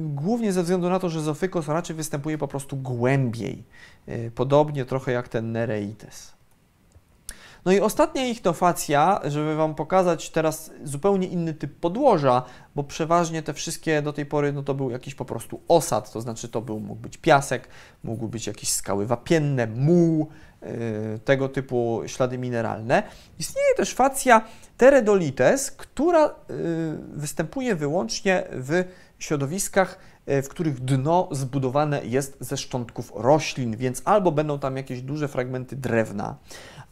głównie ze względu na to, że zofykos raczej występuje po prostu głębiej, podobnie trochę jak ten nereites. No i ostatnia ichnofacja, żeby Wam pokazać teraz zupełnie inny typ podłoża, bo przeważnie te wszystkie do tej pory, no to był jakiś po prostu osad, to znaczy to był, mógł być piasek, mógł być jakieś skały wapienne, muł, yy, tego typu ślady mineralne. Istnieje też facja teredolites, która yy, występuje wyłącznie w środowiskach w których dno zbudowane jest ze szczątków roślin, więc albo będą tam jakieś duże fragmenty drewna,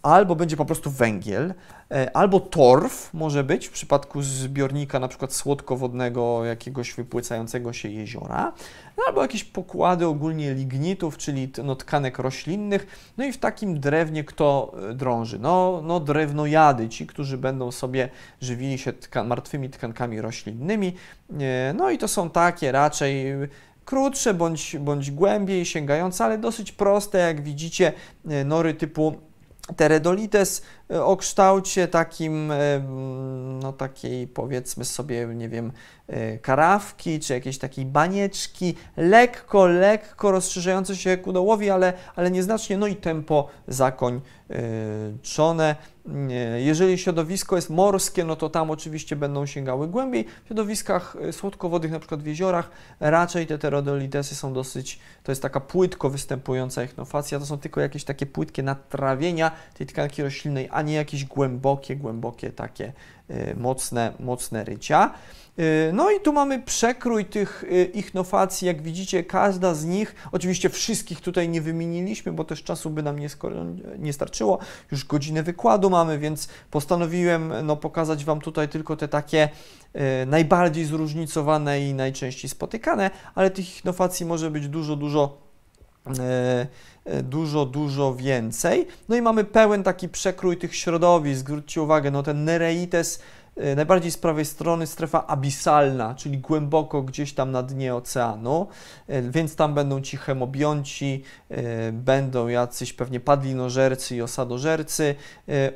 albo będzie po prostu węgiel, e, albo torf może być w przypadku zbiornika na przykład słodkowodnego jakiegoś wypłycającego się jeziora, no albo jakieś pokłady ogólnie lignitów, czyli no, tkanek roślinnych. No i w takim drewnie kto e, drąży? No, no drewnojady, ci, którzy będą sobie żywili się tkan martwymi tkankami roślinnymi. E, no i to są takie raczej krótsze bądź, bądź głębiej sięgające, ale dosyć proste, jak widzicie, nory typu Teredolites o kształcie takim, e, no takiej powiedzmy sobie, nie wiem, e, karawki, czy jakiejś takiej banieczki, lekko, lekko rozszerzające się ku dołowi, ale, ale nieznacznie, no i tempo zakończone. Jeżeli środowisko jest morskie, no to tam oczywiście będą sięgały głębiej. W środowiskach słodkowodnych, na przykład w jeziorach, raczej te terodolitesy są dosyć, to jest taka płytko występująca echnofacja, to są tylko jakieś takie płytkie natrawienia tej tkanki roślinnej, a nie jakieś głębokie, głębokie takie y, mocne, mocne rycia. Y, no i tu mamy przekrój tych y, ichnofacji, jak widzicie, każda z nich, oczywiście wszystkich tutaj nie wymieniliśmy, bo też czasu by nam nie, nie starczyło, już godzinę wykładu mamy, więc postanowiłem no, pokazać Wam tutaj tylko te takie najbardziej zróżnicowane i najczęściej spotykane, ale tych ichnofacji może być dużo, dużo dużo, dużo więcej. No i mamy pełen taki przekrój tych środowisk. Zwróćcie uwagę, no ten Nereites E, najbardziej z prawej strony strefa abisalna, czyli głęboko gdzieś tam na dnie oceanu, e, więc tam będą ci hemobionci, e, będą jacyś pewnie padlinożercy i osadożercy.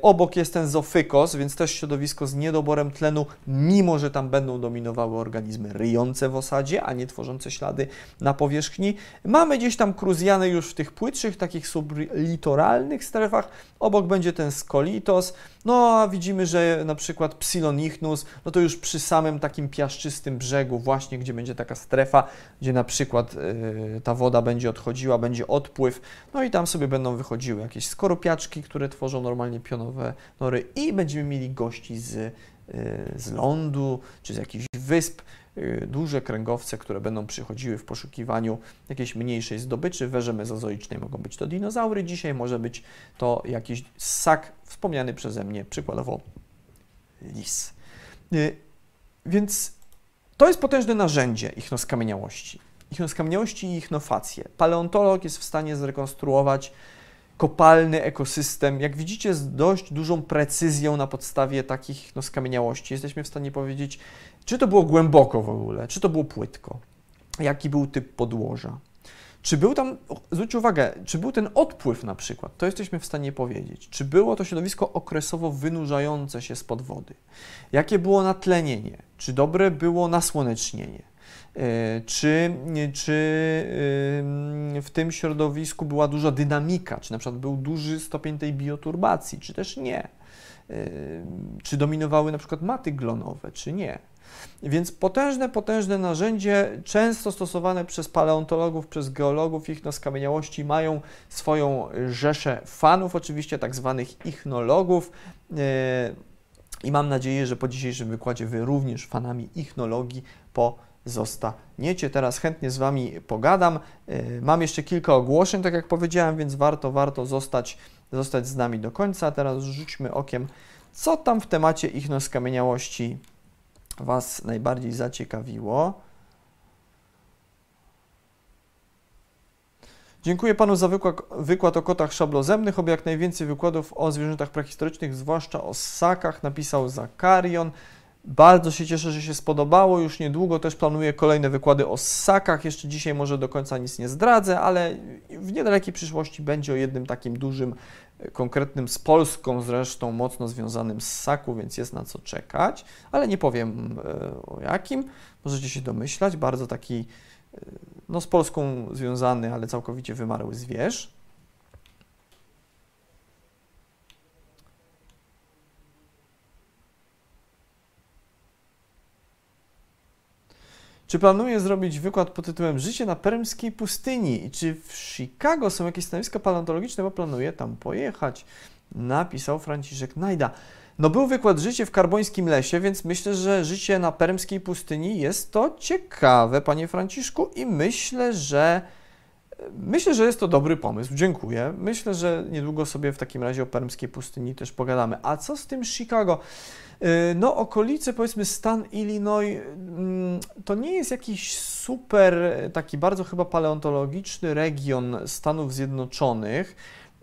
Obok jest ten zofykos, więc też środowisko z niedoborem tlenu, mimo że tam będą dominowały organizmy ryjące w osadzie, a nie tworzące ślady na powierzchni. Mamy gdzieś tam kruzjany już w tych płytszych, takich sublitoralnych strefach. Obok będzie ten skolitos, no a widzimy, że na przykład Psilonichnus, no to już przy samym takim piaszczystym brzegu, właśnie gdzie będzie taka strefa, gdzie na przykład yy, ta woda będzie odchodziła, będzie odpływ, no i tam sobie będą wychodziły jakieś skorupiaczki, które tworzą normalnie pionowe nory i będziemy mieli gości z, yy, z lądu czy z jakichś wysp, Y, duże kręgowce, które będą przychodziły w poszukiwaniu jakiejś mniejszej zdobyczy. W erze mezozoicznej mogą być to dinozaury, dzisiaj może być to jakiś ssak wspomniany przeze mnie, przykładowo lis. Y, więc to jest potężne narzędzie ichnoskamieniałości. Ichnoskamieniałości i ichnofacje. Paleontolog jest w stanie zrekonstruować kopalny ekosystem. Jak widzicie, z dość dużą precyzją na podstawie takich no, skamieniałości jesteśmy w stanie powiedzieć, czy to było głęboko w ogóle, czy to było płytko, jaki był typ podłoża. Czy był tam, zwróćcie uwagę, czy był ten odpływ na przykład, to jesteśmy w stanie powiedzieć. Czy było to środowisko okresowo wynurzające się spod wody? Jakie było natlenienie? Czy dobre było nasłonecznienie? E, czy, czy w tym środowisku była duża dynamika, czy na przykład był duży stopień tej bioturbacji, czy też nie? E, czy dominowały na przykład maty glonowe, czy nie? Więc potężne, potężne narzędzie, często stosowane przez paleontologów, przez geologów ich skamieniałości, mają swoją rzeszę fanów, oczywiście tak zwanych ichnologów. E, I mam nadzieję, że po dzisiejszym wykładzie Wy również fanami ichnologii po zostaniecie. Teraz chętnie z Wami pogadam. Y, mam jeszcze kilka ogłoszeń, tak jak powiedziałem, więc warto, warto zostać, zostać z nami do końca. Teraz rzućmy okiem, co tam w temacie ichnoskamieniałości Was najbardziej zaciekawiło. Dziękuję Panu za wykład, wykład o kotach szablozemnych, oby jak najwięcej wykładów o zwierzętach prehistorycznych, zwłaszcza o ssakach, napisał Zakarion. Bardzo się cieszę, że się spodobało. Już niedługo też planuję kolejne wykłady o ssakach. Jeszcze dzisiaj może do końca nic nie zdradzę, ale w niedalekiej przyszłości będzie o jednym takim dużym, konkretnym z Polską zresztą mocno związanym ssaku, więc jest na co czekać, ale nie powiem e, o jakim. Możecie się domyślać. Bardzo taki e, no, z Polską związany, ale całkowicie wymarły zwierz. Czy planuje zrobić wykład pod tytułem Życie na permskiej pustyni? I czy w Chicago są jakieś stanowiska paleontologiczne, bo planuję tam pojechać? Napisał Franciszek Najda. No był wykład Życie w karbońskim lesie, więc myślę, że życie na permskiej pustyni jest to ciekawe, panie Franciszku, i myślę, że myślę, że jest to dobry pomysł. Dziękuję. Myślę, że niedługo sobie w takim razie o permskiej pustyni też pogadamy. A co z tym Chicago? Y, no, okolice, powiedzmy, stan Illinois, mm, to nie jest jakiś super, taki bardzo chyba paleontologiczny region Stanów Zjednoczonych.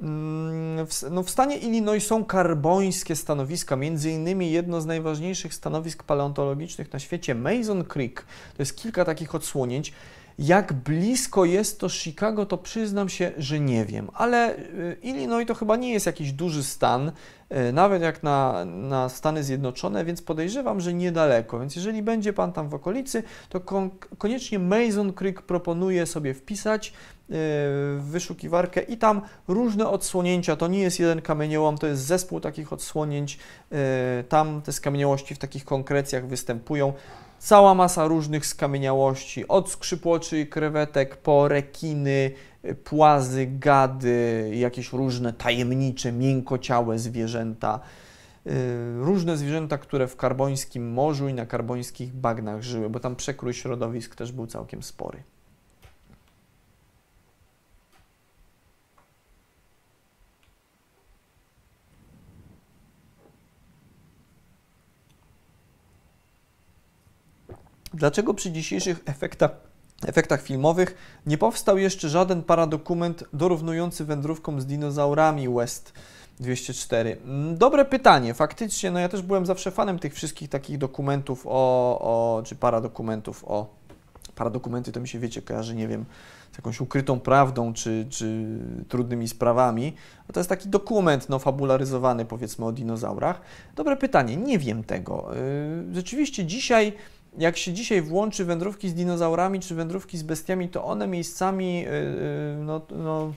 Mm, w, no w stanie Illinois są karbońskie stanowiska, między innymi jedno z najważniejszych stanowisk paleontologicznych na świecie, Mason Creek. To jest kilka takich odsłonięć. Jak blisko jest to Chicago, to przyznam się, że nie wiem, ale y, Illinois to chyba nie jest jakiś duży stan, y, nawet jak na, na Stany Zjednoczone, więc podejrzewam, że niedaleko. Więc jeżeli będzie Pan tam w okolicy, to kon koniecznie Mason Creek proponuję sobie wpisać y, w wyszukiwarkę i tam różne odsłonięcia, to nie jest jeden kamieniołom, to jest zespół takich odsłonięć, tam te skamieniałości w takich konkrecjach występują cała masa różnych skamieniałości, od skrzypłoczy i krewetek po rekiny, płazy, gady, jakieś różne tajemnicze, miękociałe zwierzęta. Y, różne zwierzęta, które w karbońskim morzu i na karbońskich bagnach żyły, bo tam przekrój środowisk też był całkiem spory. Dlaczego przy dzisiejszych efektach, efektach filmowych nie powstał jeszcze żaden paradokument dorównujący wędrówkom z dinozaurami West 204? Mm, dobre pytanie, faktycznie, no ja też byłem zawsze fanem tych wszystkich takich dokumentów o, o czy paradokumentów o, paradokumenty to mi się, wiecie, kojarzy, nie wiem, z jakąś ukrytą prawdą, czy, czy trudnymi sprawami. To jest taki dokument, no, fabularyzowany, powiedzmy, o dinozaurach. Dobre pytanie, nie wiem tego. Y, rzeczywiście dzisiaj jak się dzisiaj włączy wędrówki z dinozaurami czy wędrówki z bestiami, to one miejscami y, y, no, no,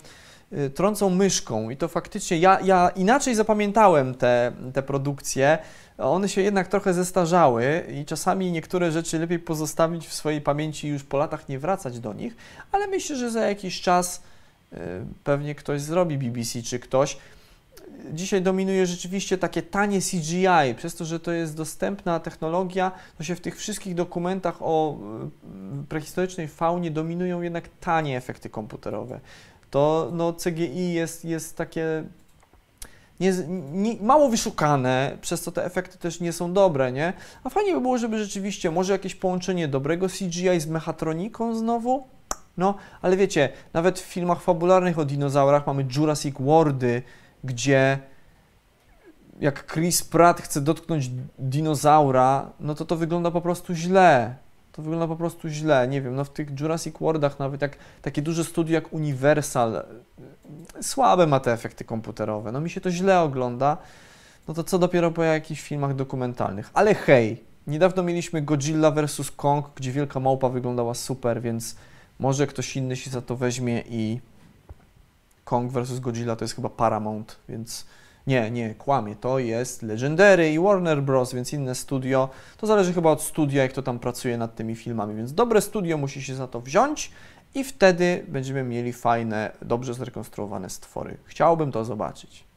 y, trącą myszką. I to faktycznie, ja, ja inaczej zapamiętałem te, te produkcje, one się jednak trochę zestarzały i czasami niektóre rzeczy lepiej pozostawić w swojej pamięci i już po latach nie wracać do nich, ale myślę, że za jakiś czas pewnie ktoś zrobi BBC czy ktoś, dzisiaj dominuje rzeczywiście takie tanie CGI, przez to, że to jest dostępna technologia, to się w tych wszystkich dokumentach o e, prehistorycznej faunie dominują jednak tanie efekty komputerowe. To no, CGI jest, jest takie nie, nie, mało wyszukane, przez co te efekty też nie są dobre, nie? A fajnie by było, żeby rzeczywiście może jakieś połączenie dobrego CGI z mechatroniką znowu, no, ale wiecie, nawet w filmach fabularnych o dinozaurach mamy Jurassic Worldy, gdzie jak Chris Pratt chce dotknąć dinozaura, no to to wygląda po prostu źle. To wygląda po prostu źle. Nie wiem, no w tych Jurassic Worldach nawet jak takie duże studio jak Universal słabe ma te efekty komputerowe. No mi się to źle ogląda. No to co dopiero po jakichś filmach dokumentalnych. Ale hej, niedawno mieliśmy Godzilla vs. Kong, gdzie wielka małpa wyglądała super, więc może ktoś inny się za to weźmie i Kong vs. Godzilla to jest chyba Paramount, więc nie, nie, kłamie. To jest Legendary i Warner Bros., więc inne studio. To zależy chyba od studia, jak to tam pracuje nad tymi filmami, więc dobre studio musi się za to wziąć i wtedy będziemy mieli fajne, dobrze zrekonstruowane stwory. Chciałbym to zobaczyć.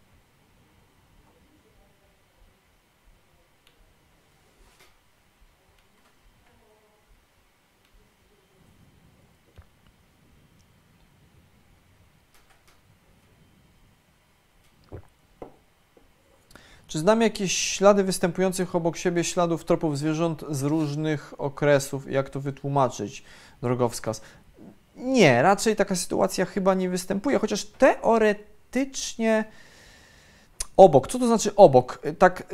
Czy znam jakieś ślady występujących obok siebie śladów tropów zwierząt z różnych okresów? Jak to wytłumaczyć? Drogowskaz. Nie, raczej taka sytuacja chyba nie występuje, chociaż teoretycznie obok. Co to znaczy obok? Tak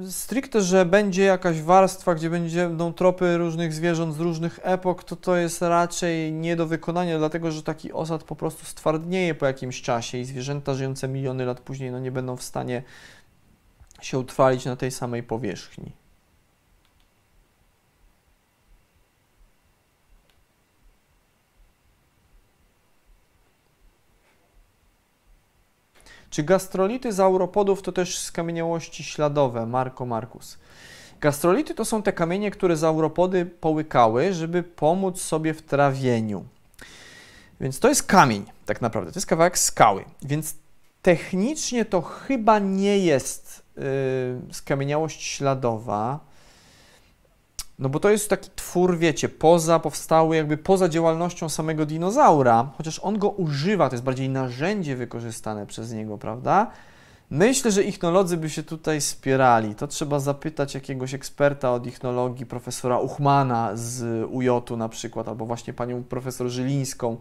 yy, stricte, że będzie jakaś warstwa, gdzie będą tropy różnych zwierząt z różnych epok, to to jest raczej nie do wykonania, dlatego że taki osad po prostu stwardnieje po jakimś czasie i zwierzęta żyjące miliony lat później no, nie będą w stanie się utrwalić na tej samej powierzchni. Czy gastrolity zauropodów to też skamieniałości śladowe? Marko Markus. Gastrolity to są te kamienie, które zauropody połykały, żeby pomóc sobie w trawieniu. Więc to jest kamień, tak naprawdę. To jest kawałek skały. Więc technicznie to chyba nie jest skamieniałość śladowa, no bo to jest taki twór, wiecie, poza powstały, jakby poza działalnością samego dinozaura, chociaż on go używa, to jest bardziej narzędzie wykorzystane przez niego, prawda? Myślę, że ichnolodzy by się tutaj spierali. To trzeba zapytać jakiegoś eksperta od ichnologii, profesora Uchmana z UJ na przykład, albo właśnie panią profesor Żylińską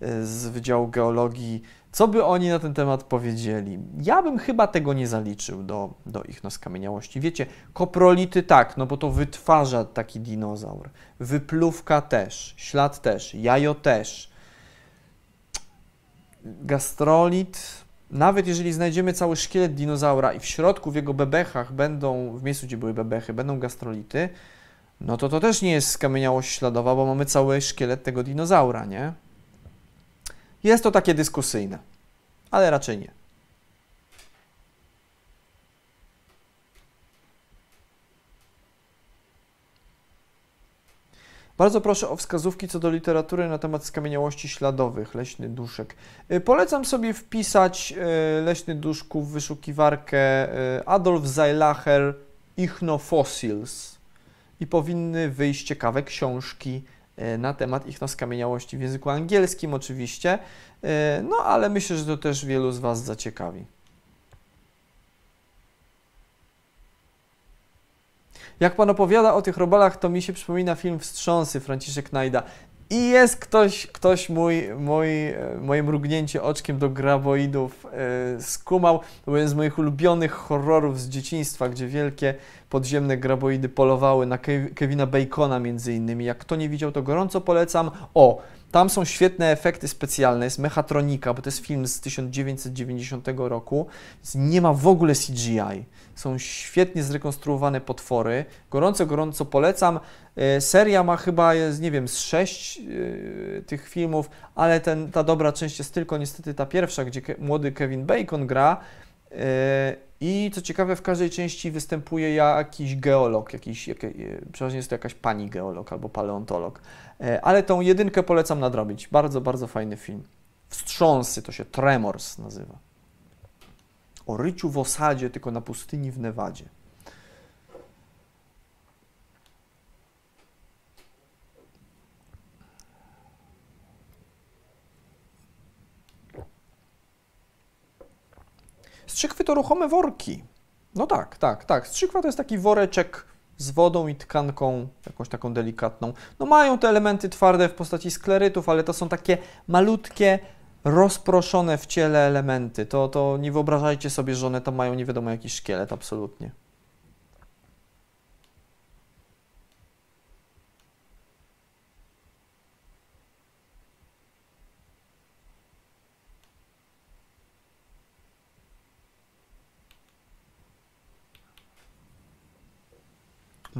e, z Wydziału Geologii, co by oni na ten temat powiedzieli. Ja bym chyba tego nie zaliczył do, do ich skamieniałości. Wiecie, koprolity tak, no bo to wytwarza taki dinozaur. Wypluwka też, ślad też, jajo też. Gastrolit nawet jeżeli znajdziemy cały szkielet dinozaura i w środku, w jego bebechach będą, w miejscu, gdzie były bebechy, będą gastrolity, no to to też nie jest skamieniałość śladowa, bo mamy cały szkielet tego dinozaura, nie? Jest to takie dyskusyjne, ale raczej nie. Bardzo proszę o wskazówki co do literatury na temat skamieniałości śladowych, leśny duszek. Y, polecam sobie wpisać y, leśny duszków w wyszukiwarkę y, Adolf Zeilacher Ichnofossils i powinny wyjść ciekawe książki na temat ichnoskamieniałości w języku angielskim oczywiście, no ale myślę, że to też wielu z Was zaciekawi. Jak pan opowiada o tych robalach, to mi się przypomina film Wstrząsy Franciszek Najda. I jest ktoś, ktoś mój, mój, e, moje mrugnięcie oczkiem do graboidów yy, skumał. To był jeden z moich ulubionych horrorów z dzieciństwa, gdzie wielkie podziemne graboidy polowały na Kev Kevina Bacona między innymi. Jak kto nie widział, to gorąco polecam. O, tam są świetne efekty specjalne, jest mechatronika, bo to jest film z 1990 roku. Nie ma w ogóle CGI. Są świetnie zrekonstruowane potwory. Gorąco, gorąco polecam. E, seria ma chyba, jest, nie wiem, z sześć yy, tych filmów, ale ten, ta dobra część jest tylko niestety ta pierwsza, gdzie młody Kevin Bacon gra. Yy, I co ciekawe, w każdej części występuje jakiś geolog, jakiś, jak, przeważnie jest to jakaś pani geolog albo paleontolog. Yy, ale tą jedynkę polecam nadrobić. Bardzo, bardzo fajny film. Wstrząsy to się Tremors nazywa o ryciu w osadzie, tylko na pustyni w Nevadzie. Strzykwy to ruchome worki. No tak, tak, tak. Strzykwa to jest taki woreczek z wodą i tkanką, jakąś taką delikatną. No mają te elementy twarde w postaci sklerytów, ale to są takie malutkie, rozproszone w ciele elementy. To, to nie wyobrażajcie sobie, że one tam mają nie wiadomo jakiś szkielet, absolutnie.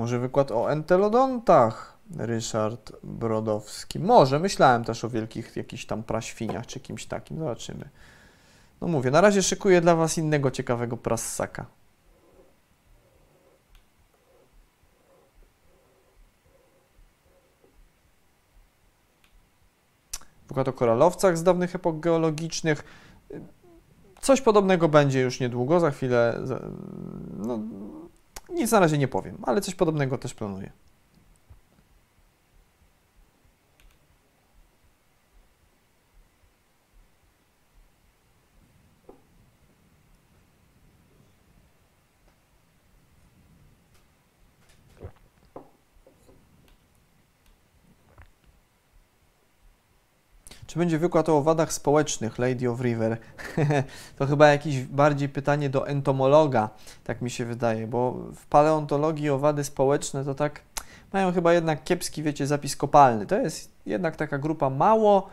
Może wykład o entelodontach. Ryszard Brodowski. Może, myślałem też o wielkich jakichś tam praświniach czy kimś takim. Zobaczymy. No mówię, na razie szykuję dla Was innego ciekawego prassaka. Wykład o koralowcach z dawnych epok geologicznych. Coś podobnego będzie już niedługo, za chwilę. No, nic na razie nie powiem, ale coś podobnego też planuję. Czy będzie wykład o owadach społecznych, Lady of River? to chyba jakieś bardziej pytanie do entomologa, tak mi się wydaje, bo w paleontologii owady społeczne to tak mają chyba jednak kiepski, wiecie, zapis kopalny. To jest jednak taka grupa mało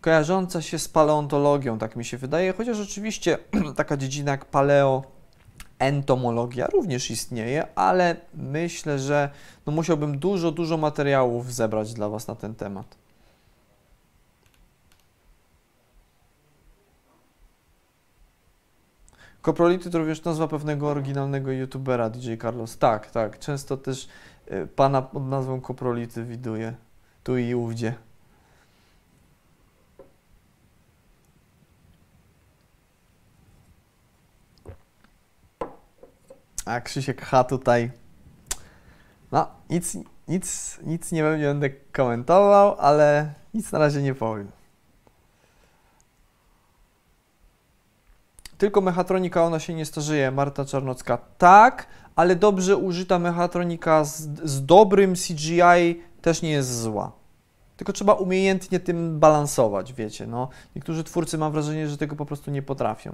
kojarząca się z paleontologią, tak mi się wydaje, chociaż oczywiście taka dziedzina jak paleo entomologia również istnieje, ale myślę, że no musiałbym dużo, dużo materiałów zebrać dla Was na ten temat. Koprolity to również nazwa pewnego oryginalnego youtubera DJ Carlos. Tak, tak. Często też y, pana pod nazwą Koprolity widuję. Tu i ówdzie. A Krzysiek H tutaj. No, nic, nic, nic nie będę komentował, ale nic na razie nie powiem. Tylko mechatronika, ona się nie starzeje. Marta Czarnocka. Tak, ale dobrze użyta mechatronika z, z dobrym CGI też nie jest zła. Tylko trzeba umiejętnie tym balansować, wiecie. No. Niektórzy twórcy mam wrażenie, że tego po prostu nie potrafią.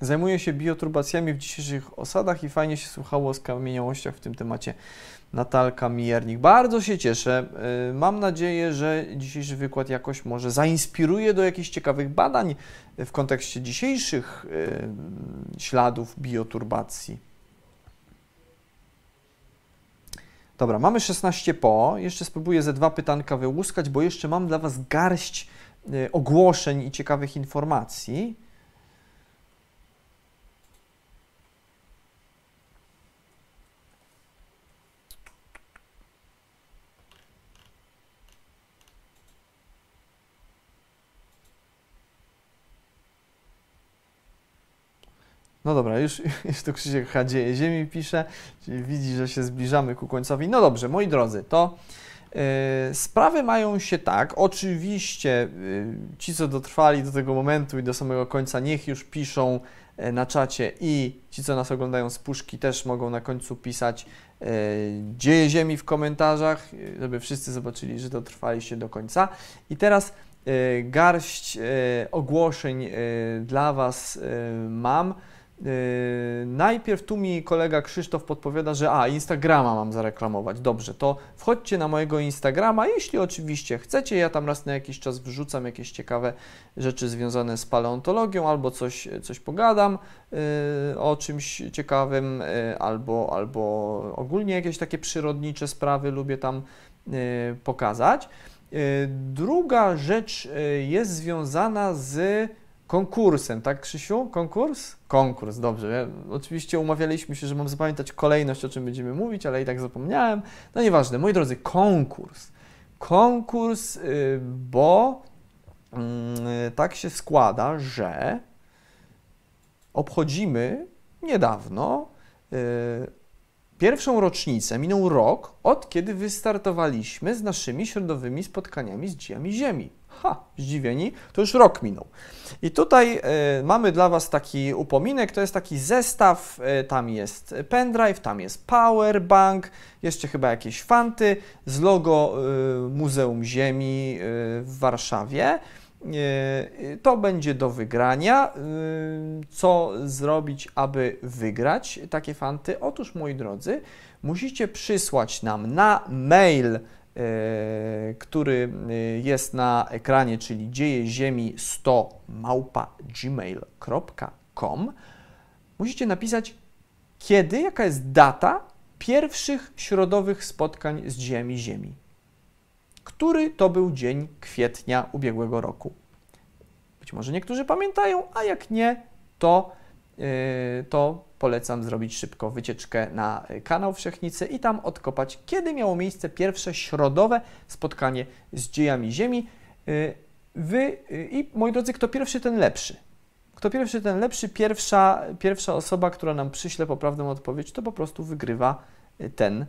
Zajmuję się bioturbacjami w dzisiejszych osadach i fajnie się słuchało o skamieniałościach w tym temacie. Natalka Mijernik. Bardzo się cieszę. Y, mam nadzieję, że dzisiejszy wykład jakoś może zainspiruje do jakichś ciekawych badań w kontekście dzisiejszych y, śladów bioturbacji. Dobra, mamy 16 po. Jeszcze spróbuję ze dwa pytanka wyłuskać, bo jeszcze mam dla Was garść y, ogłoszeń i ciekawych informacji. No dobra, już, już tu Krzysiek Hadzieje Ziemi pisze, czyli widzi, że się zbliżamy ku końcowi. No dobrze, moi drodzy, to yy, sprawy mają się tak. Oczywiście yy, ci, co dotrwali do tego momentu i do samego końca, niech już piszą yy, na czacie i ci, co nas oglądają z puszki, też mogą na końcu pisać dzieje Ziemi w komentarzach, żeby wszyscy zobaczyli, że dotrwaliście do końca. I teraz garść ogłoszeń dla Was mam. Yy, najpierw tu mi kolega Krzysztof podpowiada, że a, Instagrama mam zareklamować. Dobrze, to wchodźcie na mojego Instagrama, jeśli oczywiście chcecie. Ja tam raz na jakiś czas wrzucam jakieś ciekawe rzeczy związane z paleontologią, albo coś, coś pogadam yy, o czymś ciekawym, yy, albo, albo ogólnie jakieś takie przyrodnicze sprawy lubię tam pokazać. Druga rzecz jest związana z konkursem, tak Krzysiu? Konkurs? Konkurs, dobrze. Oczywiście umawialiśmy się, że mam zapamiętać kolejność, o czym będziemy mówić, ale i tak zapomniałem. No nieważne, moi drodzy, konkurs. Konkurs, y, bo mm, tak się składa, że obchodzimy niedawno y, pierwszą rocznicę, minął rok, od kiedy wystartowaliśmy z naszymi środowymi spotkaniami z dziejami Ziemi. Ha, zdziwieni, to już rok minął. I tutaj y, mamy dla Was taki upominek, to jest taki zestaw, y, tam jest pendrive, tam jest powerbank, jeszcze chyba jakieś fanty z logo y, Muzeum Ziemi w Warszawie. To będzie do wygrania. Co zrobić, aby wygrać takie fanty? Otóż, moi drodzy, musicie przysłać nam na mail który e, jest na ekranie, czyli dzieje ziemi 100 małpa gmail.com, musicie napisać kiedy, jaka jest data pierwszych środowych spotkań z dziećmi Ziemi. Który to był dzień kwietnia ubiegłego roku. Być może niektórzy pamiętają, a jak nie, to, yy, to polecam zrobić szybko wycieczkę na kanał Wszechnicy i tam odkopać, kiedy miało miejsce pierwsze środowe spotkanie z dziejami Ziemi. Y, wy y, i moi drodzy, kto pierwszy, ten lepszy. Kto pierwszy, ten lepszy. Pierwsza, pierwsza osoba, która nam przyśle poprawną odpowiedź, to po prostu wygrywa y, ten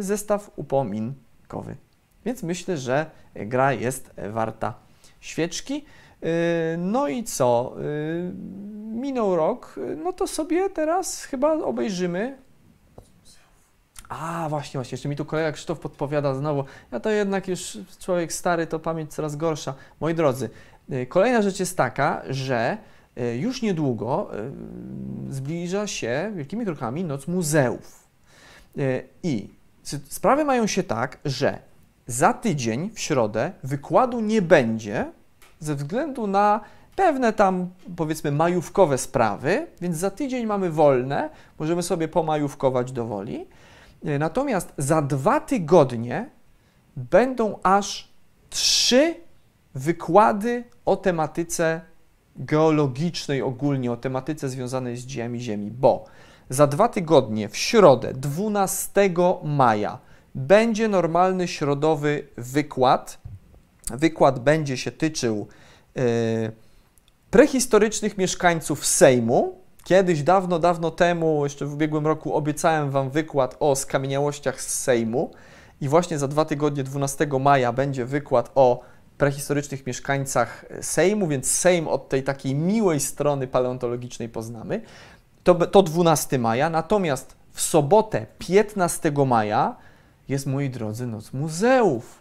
zestaw upominkowy. Więc myślę, że gra jest warta świeczki. No i co? minął rok, no to sobie teraz chyba obejrzymy. A, właśnie, właśnie, jeszcze mi tu kolega Krzysztof podpowiada znowu. Ja to jednak już człowiek stary, to pamięć coraz gorsza. Moi drodzy, y, kolejna rzecz jest taka, że y, już niedługo y, zbliża się wielkimi krokami Noc Muzeów. I sprawy mają się tak, że za tydzień w środę wykładu nie będzie ze względu na pewne tam, powiedzmy, majówkowe sprawy, więc za tydzień mamy wolne, możemy sobie pomajówkować do woli. E, natomiast za dwa tygodnie będą aż trzy wykłady o tematyce geologicznej ogólnie, o tematyce związanej z dziejami Ziemi, bo za dwa tygodnie, w środę, 12 maja, będzie normalny środowy wykład. Wykład będzie się tyczył yy, prehistorycznych mieszkańców Sejmu. Kiedyś, dawno, dawno temu, jeszcze w ubiegłym roku, obiecałem Wam wykład o skamieniałościach z Sejmu. I właśnie za dwa tygodnie, 12 maja, będzie wykład o prehistorycznych mieszkańcach Sejmu, więc Sejm od tej takiej miłej strony paleontologicznej poznamy. To, to 12 maja. Natomiast w sobotę, 15 maja, jest, moi drodzy, Noc Muzeów.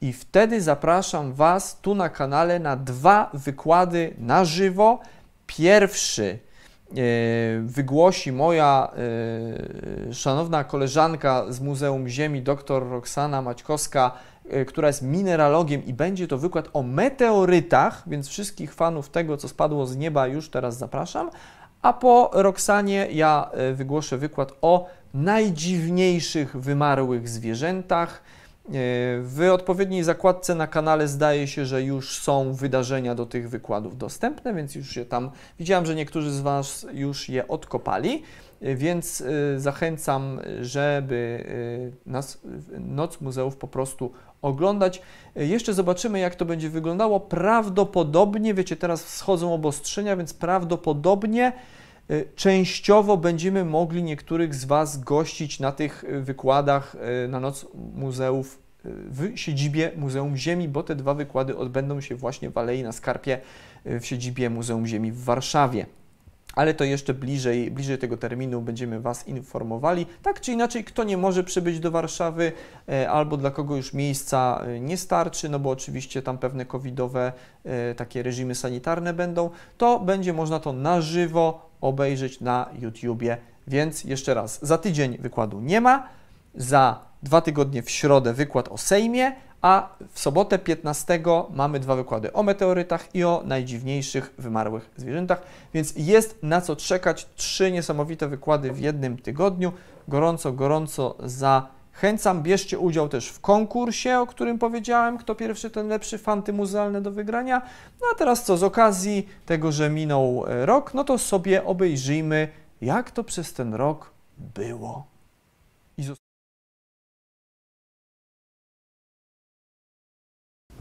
I wtedy zapraszam Was tu na kanale na dwa wykłady na żywo. Pierwszy e, wygłosi moja e, szanowna koleżanka z Muzeum Ziemi, dr Roxana Maćkowska, e, która jest mineralogiem i będzie to wykład o meteorytach, więc wszystkich fanów tego, co spadło z nieba, już teraz zapraszam. A po Roxanie ja wygłoszę wykład o najdziwniejszych wymarłych zwierzętach. E, w odpowiedniej zakładce na kanale zdaje się, że już są wydarzenia do tych wykładów dostępne, więc już się tam widziałem, że niektórzy z Was już je odkopali, e, więc e, zachęcam, żeby nas Noc Muzeów po prostu oglądać. Jeszcze zobaczymy, jak to będzie wyglądało. Prawdopodobnie, wiecie, teraz wschodzą obostrzenia, więc prawdopodobnie częściowo będziemy mogli niektórych z Was gościć na tych y, wykładach y, na Noc Muzeów w siedzibie Muzeum Ziemi, bo te dwa wykłady odbędą się właśnie w Alei na Skarpie w siedzibie Muzeum Ziemi w Warszawie. Ale to jeszcze bliżej, bliżej tego terminu będziemy Was informowali. Tak czy inaczej, kto nie może przybyć do Warszawy albo dla kogo już miejsca nie starczy, no bo oczywiście tam pewne covidowe takie reżimy sanitarne będą, to będzie można to na żywo obejrzeć na YouTubie. Więc jeszcze raz, za tydzień wykładu nie ma, za dwa tygodnie w środę wykład o Sejmie, a w sobotę 15 mamy dwa wykłady o meteorytach i o najdziwniejszych wymarłych zwierzętach, więc jest na co czekać. Trzy niesamowite wykłady w jednym tygodniu. Gorąco, gorąco za Chęcam, bierzcie udział też w konkursie, o którym powiedziałem, kto pierwszy, ten lepszy, fanty muzealne do wygrania. No a teraz co, z okazji tego, że minął e, rok, no to sobie obejrzyjmy, jak to przez ten rok było.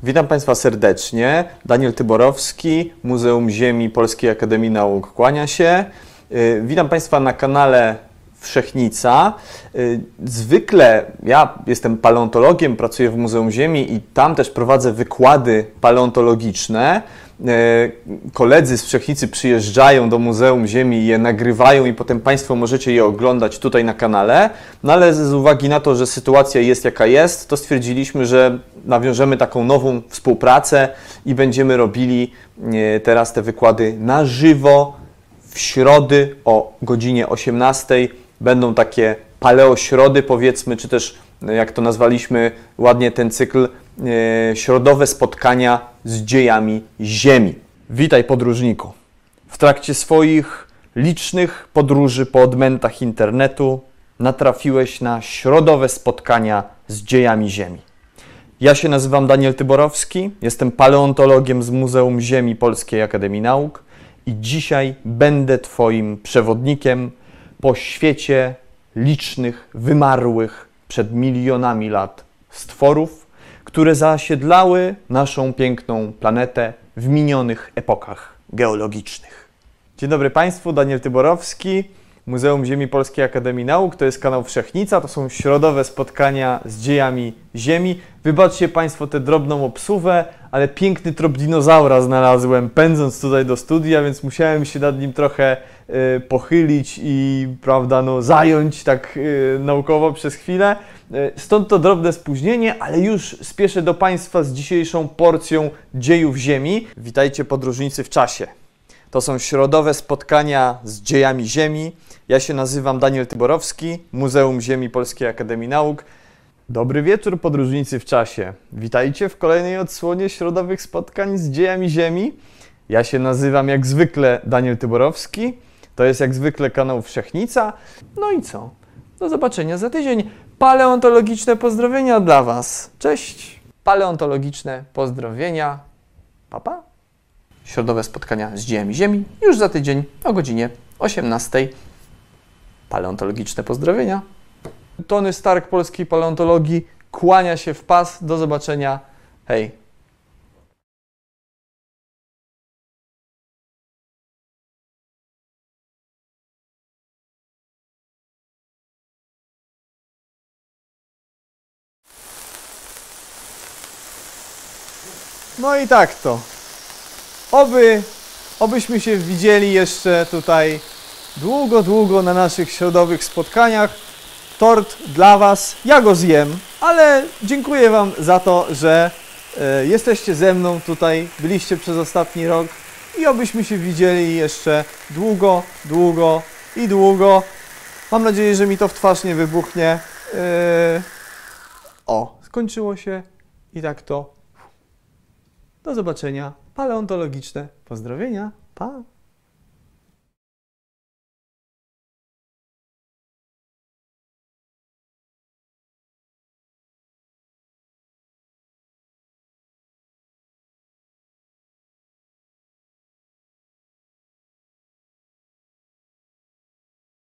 Witam Państwa serdecznie. Daniel Tyborowski, Muzeum Ziemi Polskiej Akademii Nauk kłania się. E, witam Państwa na kanale Wszechnica. Y, zwykle ja jestem paleontologiem, pracuję w Muzeum Ziemi i tam też prowadzę wykłady paleontologiczne. Y, koledzy z Wszechnicy przyjeżdżają do Muzeum Ziemi, je nagrywają i potem Państwo możecie je oglądać tutaj na kanale. No ale z uwagi na to, że sytuacja jest jaka jest, to stwierdziliśmy, że nawiążemy taką nową współpracę i będziemy robili y, teraz te wykłady na żywo w środy o godzinie 18 będą takie paleośrody, powiedzmy, czy też e, jak to nazwaliśmy ładnie ten cykl, e, środowe spotkania z dziejami Ziemi. Witaj podróżniku. W trakcie swoich licznych podróży po odmętach internetu natrafiłeś na środowe spotkania z dziejami Ziemi. Ja się nazywam Daniel Tyborowski, jestem paleontologiem z Muzeum Ziemi Polskiej Akademii Nauk i dzisiaj będę Twoim przewodnikiem po świecie licznych, wymarłych przed milionami lat stworów, które zasiedlały naszą piękną planetę w minionych epokach geologicznych. Dzień dobry Państwu, Daniel Tyborowski, Muzeum Ziemi Polskiej Akademii Nauk, to jest kanał Wszechnica, to są środowe spotkania z dziejami Ziemi. Wybaczcie Państwo tę drobną obsuwę, ale piękny trop dinozaura znalazłem pędząc tutaj do studia, więc musiałem się nad nim trochę pochylić i prawda, no, zająć tak y, naukowo przez chwilę. Y, stąd to drobne spóźnienie, ale już spieszę do Państwa z dzisiejszą porcją dziejów Ziemi. Witajcie podróżnicy w czasie. To są środowe spotkania z dziejami Ziemi. Ja się nazywam Daniel Tyborowski, Muzeum Ziemi Polskiej Akademii Nauk. Dobry wieczór, podróżnicy w czasie. Witajcie w kolejnej odsłonie środowych spotkań z dziejami Ziemi. Ja się nazywam jak zwykle Daniel Tyborowski. To jest jak zwykle kanał Wszechnica. No i co? Do zobaczenia za tydzień. Paleontologiczne pozdrowienia dla Was. Cześć! Paleontologiczne pozdrowienia. Papa? środowe spotkania z dziejami Ziemi już za tydzień o godzinie 18. Paleontologiczne pozdrowienia. Tony Stark polskiej paleontologii kłania się w pas. Do zobaczenia. Hej. No i tak to. Oby, obyśmy się widzieli jeszcze tutaj długo, długo na naszych środowych spotkaniach. Tort dla Was, ja go zjem, ale dziękuję Wam za to, że e, jesteście ze mną tutaj, byliście przez ostatni rok i obyśmy się widzieli jeszcze długo, długo i długo. Mam nadzieję, że mi to w twarz nie wybuchnie. E, o, skończyło się i tak to do zobaczenia. Paleontologiczne pozdrowienia. Pa!